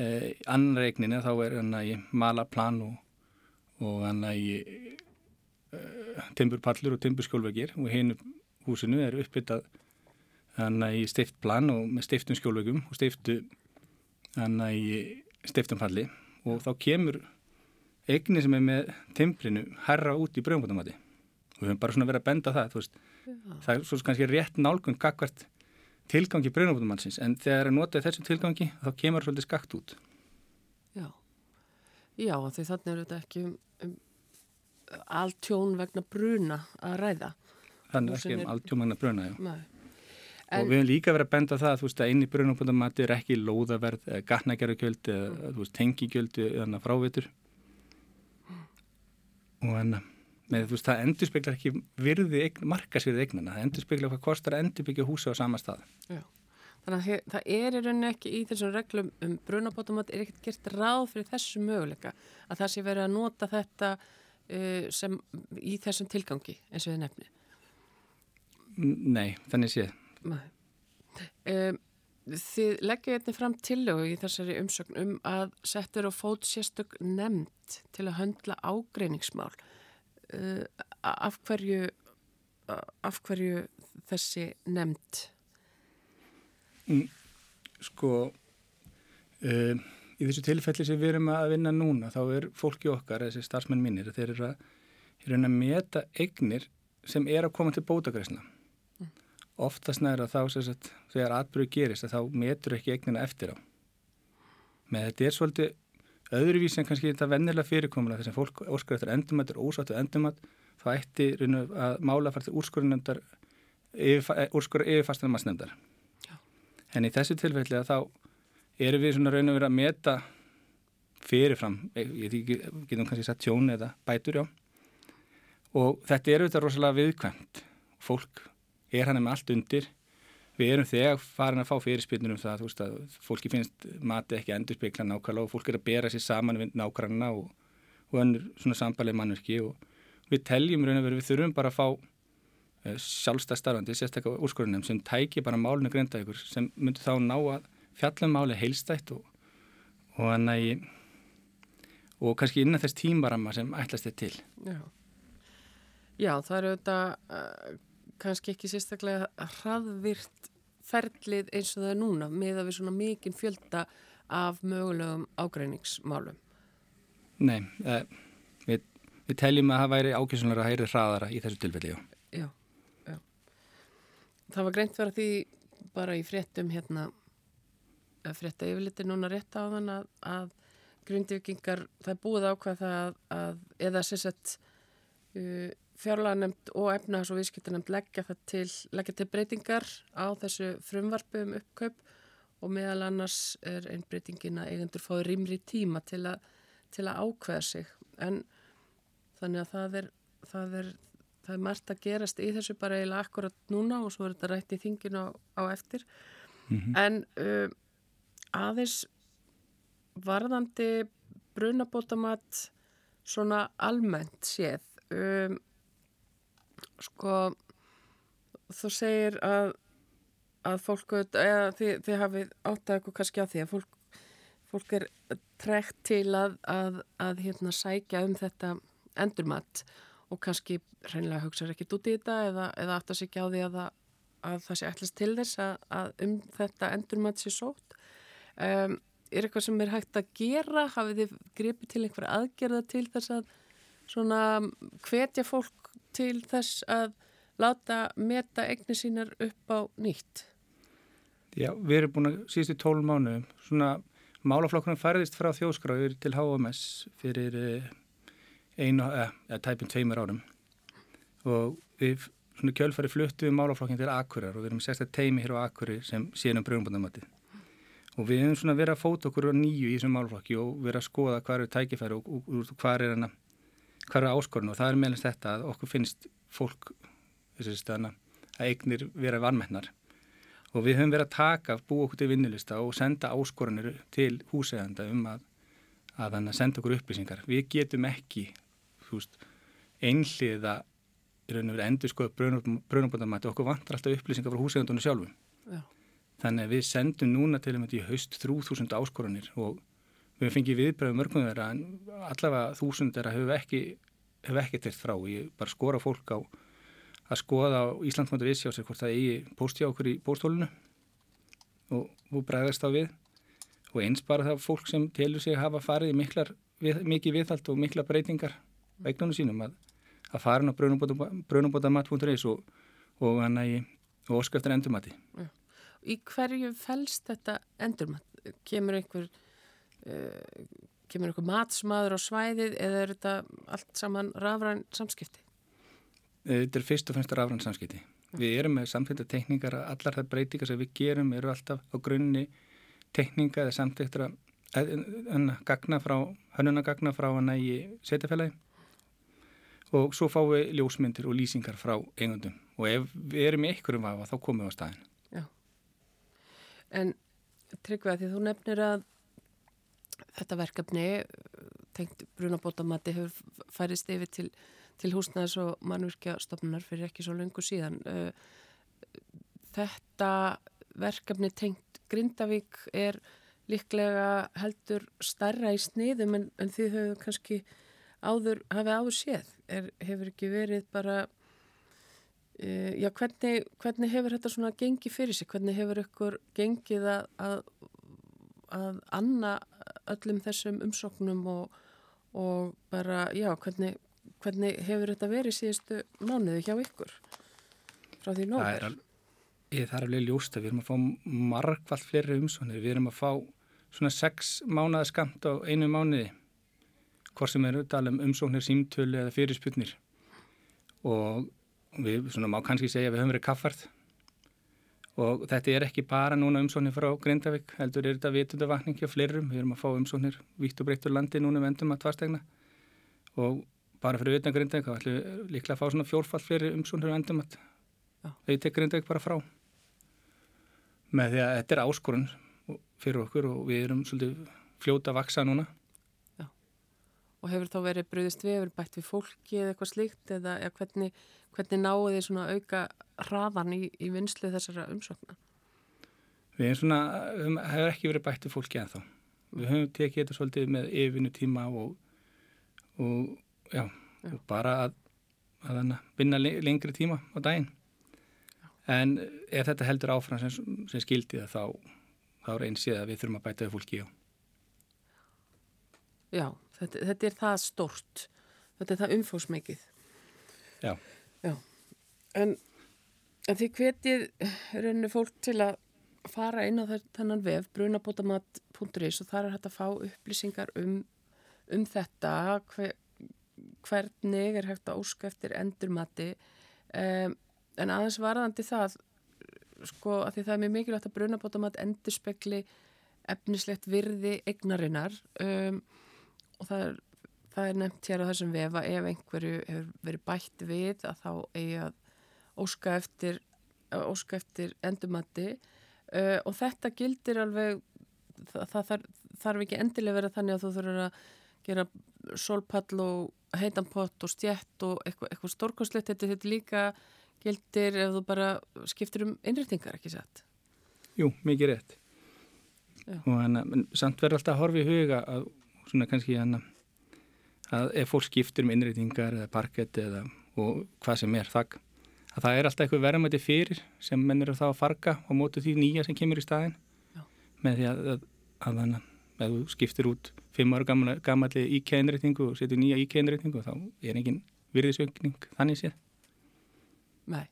eh, annar eigninni þá er hann að ég mala plan og, og hann að ég eh, timburpallur og timburskjólveikir og hinn húsinu er uppbyttað hann að ég stift plan og með stiftum skjólveikum og stiftu hann að ég stiftum palli. Og þá kemur eigni sem er með timbrinu herra út í bröðumkvæmtamati og við höfum bara svona verið að benda það veist, það er svo kannski rétt nálgun gagvart tilgangi bröðumkvæmtamansins en þegar það er notað þessum tilgangi þá kemur svolítið skakt út. Já, Já því þannig er þetta ekki um, um alltjón vegna bruna að ræða. Þannig er ekki um alltjón vegna bruna, já. Nei. En, og við hefum líka verið að benda það veist að inn í brunabóndamati er ekki lóðaverð, gatnagerðarkjöld veist tengikjöld eða frávitur og en með þú veist það endur speklar ekki virði markasvirði eignana, það endur speklar hvað kostar að endur byggja húsa á sama stað. Já, þannig að það er í rauninni ekki í þessum reglum um brunabóndamati er ekkert gert ráð fyrir þessu möguleika að það sé verið að nota þetta uh, sem í þessum tilgangi eins og þið nefni Nei, þannig séð. Um, þið leggja einnig fram tillögu í þessari umsögn um að settur á fót sérstök nefnd til að höndla ágreiningsmál. Uh, af, hverju, af hverju þessi nefnd? Mm, sko, uh, í þessu tilfelli sem við erum að vinna núna þá er fólki okkar, þessi starfsmenn mínir, þeir eru að, er að meta eignir sem er að koma til bótagreysna oftast næra þá sagt, þegar atbyrju gerist þá metur ekki eignina eftir á. Með þetta er svolítið öðruvísi en kannski þetta vennilega fyrirkomuna þess að fólk óskar eftir endumætt er ósáttu endumætt þá ætti að mála fara til úrskurðunemndar úrskurðu yfirfastunum að snemdar. En í þessu tilfelli að þá erum við svona raun og verið að meta fyrirfram, ég getum kannski sagt tjón eða bætur já. Og þetta er auðvitað rosalega viðkvæmt. Fólk er hann með allt undir við erum þegar farin að fá fyrirspilnur um það veist, að fólki finnst mati ekki endur spekla nákvæmlega og fólk er að bera sér saman við nákvæmlega og, og önnur svona sambalið mannverki og við teljum raun og veru við þurfum bara að fá uh, eh, sjálfstæð starfandi, sérstaklega úrskorunum sem tæki bara málinu greinda ykkur sem myndur þá ná að fjallum máli heilstætt og, og hann að og kannski innan þess tímarama sem ætlast þetta til. Já, Já það eru þetta kannski ekki sérstaklega hraðvirt ferlið eins og það er núna með að við svona mikinn fjölda af mögulegum ágreiningsmálum? Nei, uh, við, við teljum að það væri ákveðsumlega að hæri hraðara í þessu tilfelli, já. Já, já. Það var greint verið að því bara í fréttum hérna, frétta yfirliti núna rétt á þann að, að grundvikingar, það er búið ákvað það að, að eða sérsett uh, fjárlagarnemnd og efnahags- og viðskiptarnemnd leggja það til, leggja til breytingar á þessu frumvarpu um uppkaup og meðal annars er einn breytingin að eigendur fái rýmri tíma til, a, til að ákveða sig en þannig að það er, það er, það er margt að gerast í þessu bara eiginlega akkurat núna og svo er þetta rætt í þinginu á, á eftir mm -hmm. en uh, aðeins varðandi brunabótamatt svona almennt séð um, sko þú segir að að fólk, eða þið, þið hafið áttað eitthvað kannski á því að fólk, fólk er trekt til að, að, að hérna sækja um þetta endurmat og kannski reynilega hugsaður ekkert út í þetta eða, eða áttast ekki á því að, að það sé allast til þess að um þetta endurmat sé sótt. Um, er eitthvað sem er hægt að gera? Hafið þið gripið til einhverja aðgerða til þess að svona hvetja fólk til þess að láta meta egni sínar upp á nýtt? Já, við erum búin að síðustu tólum mánu svona málaflokkurinn færðist frá þjóðskráður til HMS fyrir eh, einu, eða eh, tæpum tveimur árum. Og við svona kjölfari fluttu við málaflokkin til Akurar og við erum sérstaklega teimi hér á Akuri sem síðan um bröðumbandamatti og við hefum svona verið að fóta okkur á nýju í þessum málflokki og verið að skoða hvað eru tækifæri og, og, og hvað er hana hvað eru áskorun? Og það er meðlens þetta að okkur finnst fólk stana, að eignir vera vanmennar og við höfum verið að taka bú okkur til vinnulista og senda áskorunir til húseganda um að að senda okkur upplýsingar. Við getum ekki veist, einhliða endur skoða brunabóndamæti okkur vantar alltaf upplýsingar frá húsegandunum sjálfum. Já. Þannig að við sendum núna til og með í haust 3000 áskoranir og við fengið viðbröðu mörgum þeirra en allavega þúsund þeirra hefur ekki, hef ekki teirt frá. Ég bara skora fólk á að skoða á Íslandsmöndur Ísjá sér hvort það eigi póstjá okkur í póstólunu og, og bregðast á við og eins bara það fólk sem telur sig að hafa farið miklar, við, mikið viðhald og mikla breytingar veiklunum sínum að, að fara inn á brunubótamat.is og, og, og óskæftar endurmati. Ja í hverju fælst þetta endurmat? Kemur einhver, kemur einhver matsmaður á svæðið eða er þetta allt saman rafræn samskipti? Eh, þetta er fyrst og fremst rafræn samskipti. Mm. Við erum með samtænta tekníkar að allar það breytingar sem við gerum eru alltaf á grunni tekníka eða samtæktra gagna frá, hannunagagna frá hana í setjafélagi og svo fáum við ljósmyndir og lýsingar frá eigundum og ef við erum í einhverjum vafa þá komum við á staðin. En tryggvað því þú nefnir að þetta verkefni tengt brunabótamatti hefur færist yfir til, til húsnæðis og mannvirkjastofnunar fyrir ekki svo lengur síðan. Þetta verkefni tengt Grindavík er líklega heldur starra í sniðum en, en því hefur kannski áður, hafið áður séð. Er, hefur ekki verið bara Uh, já, hvernig, hvernig hefur þetta svona gengið fyrir sig? Hvernig hefur ykkur gengið að, að, að anna öllum þessum umsóknum og, og bara, já, hvernig, hvernig hefur þetta verið síðustu mánuði hjá ykkur? Frá því nógur? Það er, alveg ljósta, við erum að fá margvall fleiri umsóknir, við erum að fá svona sex mánuða skamt á einu mánuði, hvort sem er um umsóknir, símtölu eða fyrirsputnir og við svona má kannski segja að við höfum verið kaffart og þetta er ekki bara núna umsóknir frá Grindavík, heldur er þetta vitundavakningi og fleirum, við erum að fá umsóknir vitt og breyttur landi núna um endum að tvarstegna og bara fyrir utan Grindavík þá ætlum við líklega að fá svona fjórfall fleiri umsóknir um endum að þau tek Grindavík bara frá. Með því að þetta er áskorun fyrir okkur og við erum svolítið fljóta að vaksa núna. Og hefur þá verið bröðist við, hefur bætt við fólki eða eitthvað slíkt eða, eða hvernig Hvernig náðu þið svona auka hraðan í, í vinslu þessara umsókna? Við erum svona, hefur ekki verið bættið fólki en þá. Við höfum tekið þetta svolítið með yfirvinnu tíma og, og, já, já. og bara að, að vinna lengri tíma á daginn. Já. En ef þetta heldur áfram sem, sem skildi það þá, þá er einn síðan að við þurfum að bæta fólki á. Já, þetta, þetta er það stort. Þetta er það umfósmikið. Já. Já, en, en því hvetið rauninu fólk til að fara inn á þennan vef brunabótamat.is og þar er hægt að fá upplýsingar um, um þetta hver, hvernig er hægt að óska eftir endurmati um, en aðeins varðandi það sko að því það er mjög mikilvægt að brunabótamat endurspekli efnislegt virði egnarinnar um, og það er það er nefnt hér á þessum vefa ef einhverju hefur verið bætt við að þá eigi að óska eftir, óska eftir endumatti uh, og þetta gildir alveg það, það þarf, þarf ekki endilega verið þannig að þú þurfur að gera solpall og heitanpott og stjætt og eitthvað, eitthvað stórkonslegt þetta, þetta líka gildir ef þú bara skiptir um innrýtingar ekki satt? Jú, mikið rétt. Já. og hann, samt verður alltaf að horfa í huga að svona kannski hann að ef fólk skiptir um innrýtingar eða parkett eða og hvað sem er þakk að það er alltaf eitthvað verðmætti fyrir sem menn eru þá að farga og mótu því nýja sem kemur í staðin Já. með því að, að, að að þú skiptir út fimm ára gammalli íkæðinrýtingu og setur nýja íkæðinrýtingu þá er engin virðisögning þannig séð. Nei,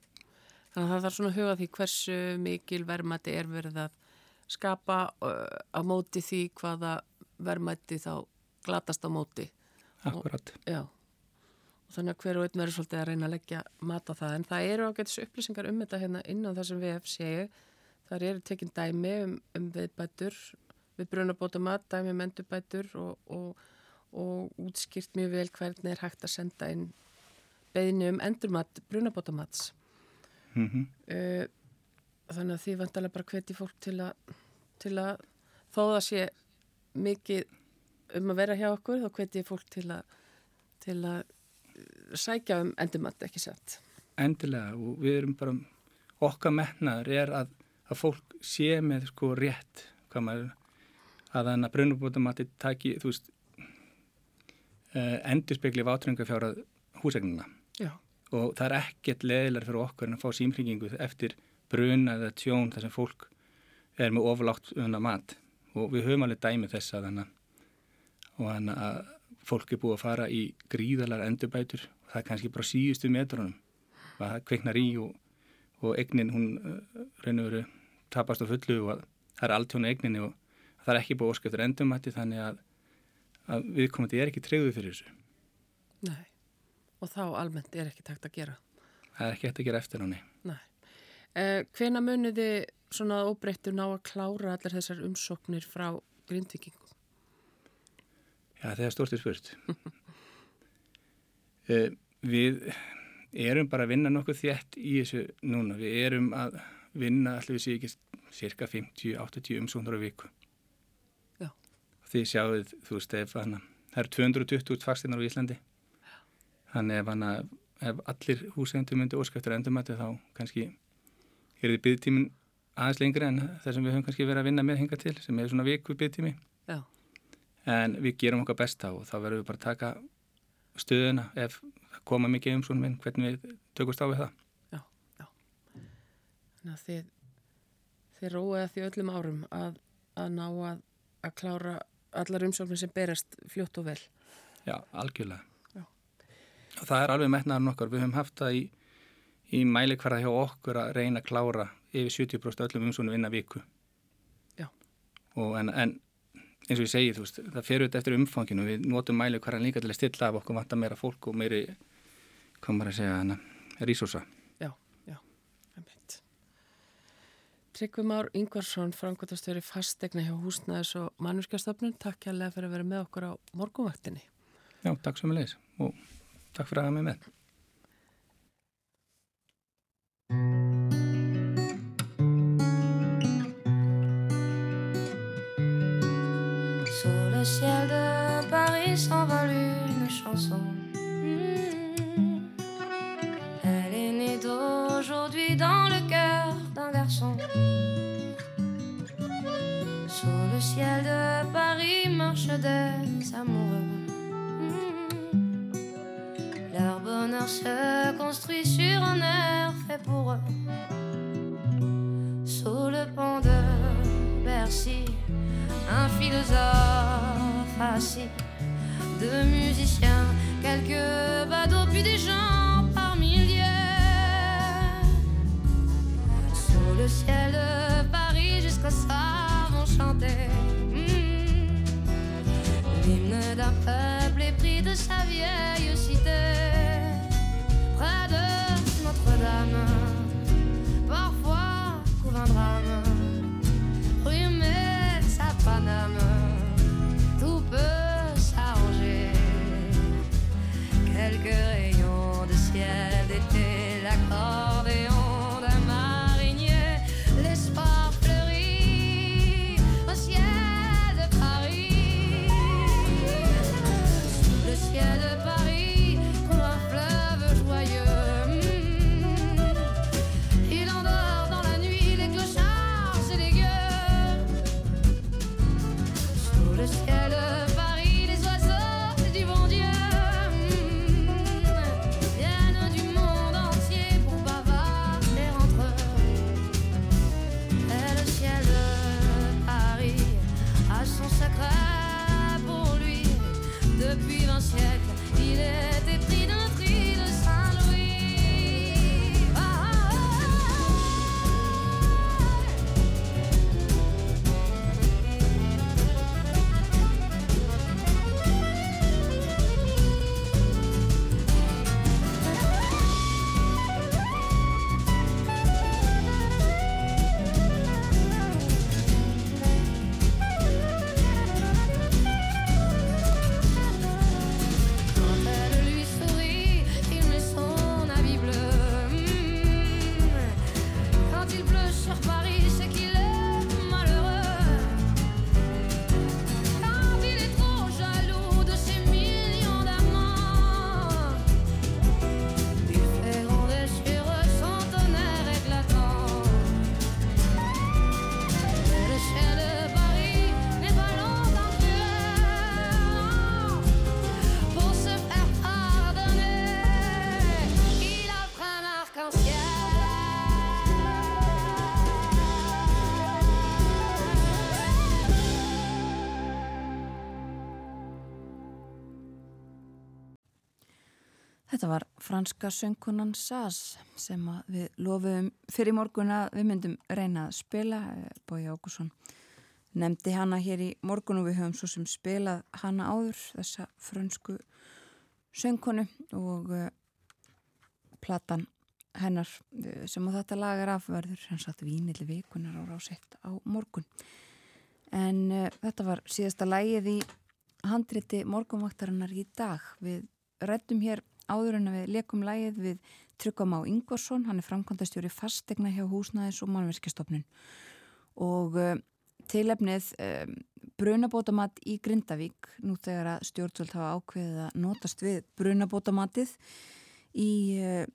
þannig að það þarf svona að huga því hversu mikil verðmætti er verið að skapa á móti því hvaða verðmætti þá glatast á móti. Akkurat. Og, já, og þannig að hver og einn verður svolítið að reyna að leggja mat á það, en það eru ágætis upplýsingar um þetta hérna innan þessum VF séu, þar eru tekinn dæmi um, um viðbætur við brunabótamat, dæmi um endurbætur og, og, og útskýrt mjög vel hvernig er hægt að senda inn beðinu um endurmat brunabótamats. Mm -hmm. uh, þannig að því vantalega bara hveti fólk til að, til að þó það sé mikið um að vera hjá okkur þá hveti fólk til að til að uh, sækja um endurmat ekki sett Endilega og við erum bara okkar metnaður er að, að fólk sé með sko rétt hvað maður að þannig að brunubótamati taki þú veist uh, endurspegli vátrengafjárað húsegnina Já. og það er ekkert leðilar fyrir okkur en að fá símringingu eftir bruna eða tjón þar sem fólk er með oflátt unna mat og við höfum alveg dæmi þess að þannig og þannig að fólk er búið að fara í gríðalar endurbætur og það er kannski bara síðustu metrunum að það kveiknar í og, og egnin hún uh, raun og veru tapast á fullu og að, það er alltjónu egninni og það er ekki búið óskæftur endurmætti þannig að, að viðkomandi er ekki treyðu fyrir þessu. Nei, og þá almennt er ekki takt að gera Það er ekki hægt að gera eftir áni. Nei. Eh, hvena muniði svona óbreyttur ná að klára allar þessar umsóknir frá grindvikingum? Já, það er stórtið spurt. uh, við erum bara að vinna nokkuð þétt í þessu núna. Við erum að vinna allir við ekki cirka 50-80 umsóknar á viku. Já. Því sjáuð, þú veist, ef hana, það eru 220 fagstinnar á Íslandi. Þannig ef, hana, ef allir húsendur myndi óskæftur endurmæti þá kannski er því byggtímin aðeins lengri en það sem við höfum kannski verið að vinna með hinga til sem er svona viku byggtími. Já. En við gerum okkar besta og þá verðum við bara að taka stöðuna ef það koma mikið um svona minn hvernig við tökumst á við það. Já, já. Þannig að þið, þið róið því öllum árum að, að ná að, að klára allar umsóknir sem berast fljótt og vel. Já, algjörlega. Já. Og það er alveg metnaðan okkar. Við höfum haft það í, í mælikvarða hjá okkur að reyna að klára yfir 70% öllum umsóknum innan viku. Já. En, en eins og ég segi, þú veist, það fer auðvitað eftir umfanginu. Við notum mælikvarðan líka til að stilla af okkur vantar meira fólk og meiri, hvað maður að segja, hana, resursa. Já, já, einmitt. Tryggvi Már Yngvarsson, framkvæmtastöri fastegna hjá húsnæðis og mannurskjastofnun. Takk kærlega fyrir að vera með okkur á morgunvaktinni. Já, takk svo með leiðis og takk fyrir að hafa mig með. Sur le ciel de Paris s'envole une chanson. Mm. Elle est née d'aujourd'hui dans le cœur d'un garçon. Sous le ciel de Paris marchent des amoureux. Franska söngkunan Saz sem við lofum fyrir morgun að við myndum reyna að spila. Eh, Bói Ágússon nefndi hana hér í morgun og við höfum svo sem spilað hana áður, þessa fransku söngkonu og uh, platan hennar uh, sem á þetta lag er afverður hans að vínilli vikunar á rásett á morgun. En uh, þetta var síðasta lægið í handriti morgunvaktarinnar í dag. Við rættum hér áður en við lekum lægið við Tryggvam á Ingvarsson, hann er framkvæmdastjóri fastegna hjá húsnæðis og mannverkjastofnun og tilefnið um, brunabótamatt í Grindavík nú þegar að stjórnvöld hafa ákveðið að notast við brunabótamatið í uh,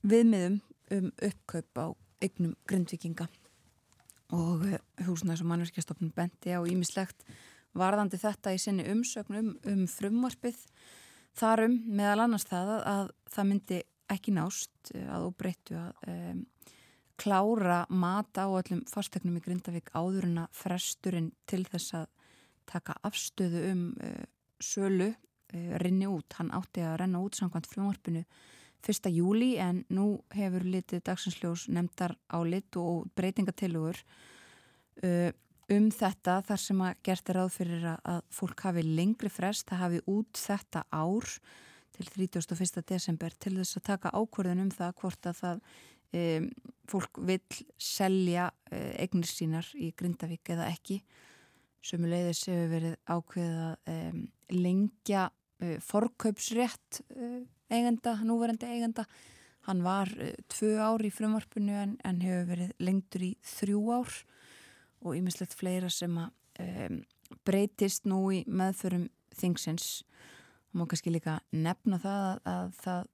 viðmiðum um uppkaup á eignum grindvikinga og uh, húsnæðis og mannverkjastofnun bendi á ímislegt varðandi þetta í sinni umsögnum um frumvarpið þarum meðal annars það að, að það myndi ekki nást að óbreyttu að um, klára mata á öllum fastegnum í Grindavík áður en að fresturinn til þess að taka afstöðu um uh, sölu uh, rinni út. Hann átti að renna út samkvæmt frumvarpinu 1. júli en nú hefur litið dagsinsljós nefndar á lit og breytingatillögur uh, um þetta þar sem að gert er ráð fyrir að, fólk hafi lengri frest, það hafi út þetta ár til 31. desember til þess að taka ákvörðun um það hvort að það um, fólk vil selja uh, eignir sínar í Grindavík eða ekki sömuleiðis hefur verið ákveðið að um, lengja uh, forkaupsrétt uh, eigenda, núverandi eigenda hann var tvö ár í frumvarpinu en, en hefur verið lengtur í þrjú ár og ymislegt fleira sem að um, breytist nú í meðförum þingsins. Og má kannski líka nefna það að, að það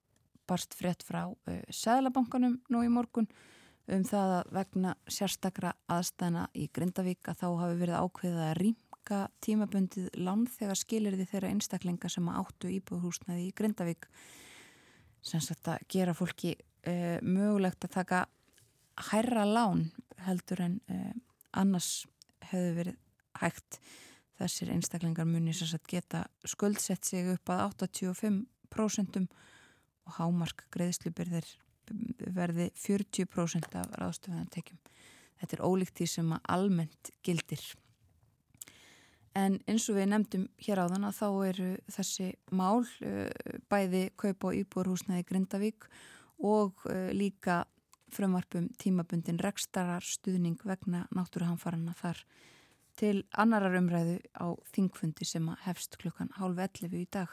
barst frétt frá uh, Sæðlabankanum nú í morgun um það að vegna sérstakra aðstæðna í Grindavík að þá hafi verið ákveðið að rýmka tímabundið lán þegar skilir því þeirra einstaklinga sem áttu íbúðhúsnaði í Grindavík. Sem sagt að gera fólki uh, mögulegt að taka hærra lán heldur en uh, annars hefur verið hægt þessir einstaklingar muni sagt geta skuldsett sig upp að 85% og hámark greiðslubyrðir verði 40% af ráðstöðantekjum. Þetta er ólíkt því sem að almennt gildir. En eins og við nefndum hér á þann að þá eru þessi mál bæði kaup og íbúrhúsnaði Grindavík og líka frumvarpum tímabundin rekstarar stuðning vegna náttúruhanfarana þar til annarar umræðu á þingfundi sem hefst klukkan hálf 11 í dag.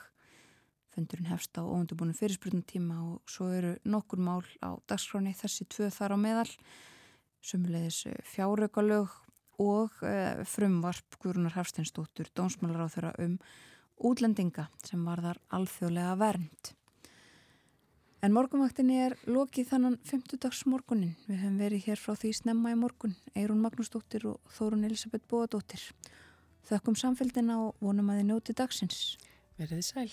Fundurinn hefst á óundubunum fyrirspurnutíma og svo eru nokkur mál á dagskráni þessi tvö þar á meðal, sumulegis eh, fjáraukalög og uh, frumvarp Guðrunar Hafsteinsdóttur, dónsmálar á þeirra um útlendinga sem var þar alþjóðlega vernd. En morgunvaktinni er lokið þannan 50 dags morgunin. Við hefum verið hér frá því snemma í morgun, Eirún Magnúsdóttir og Þórun Elisabeth Bóadóttir. Þökkum samfélgina og vonum að þið njóti dagsins. Verðið sæl.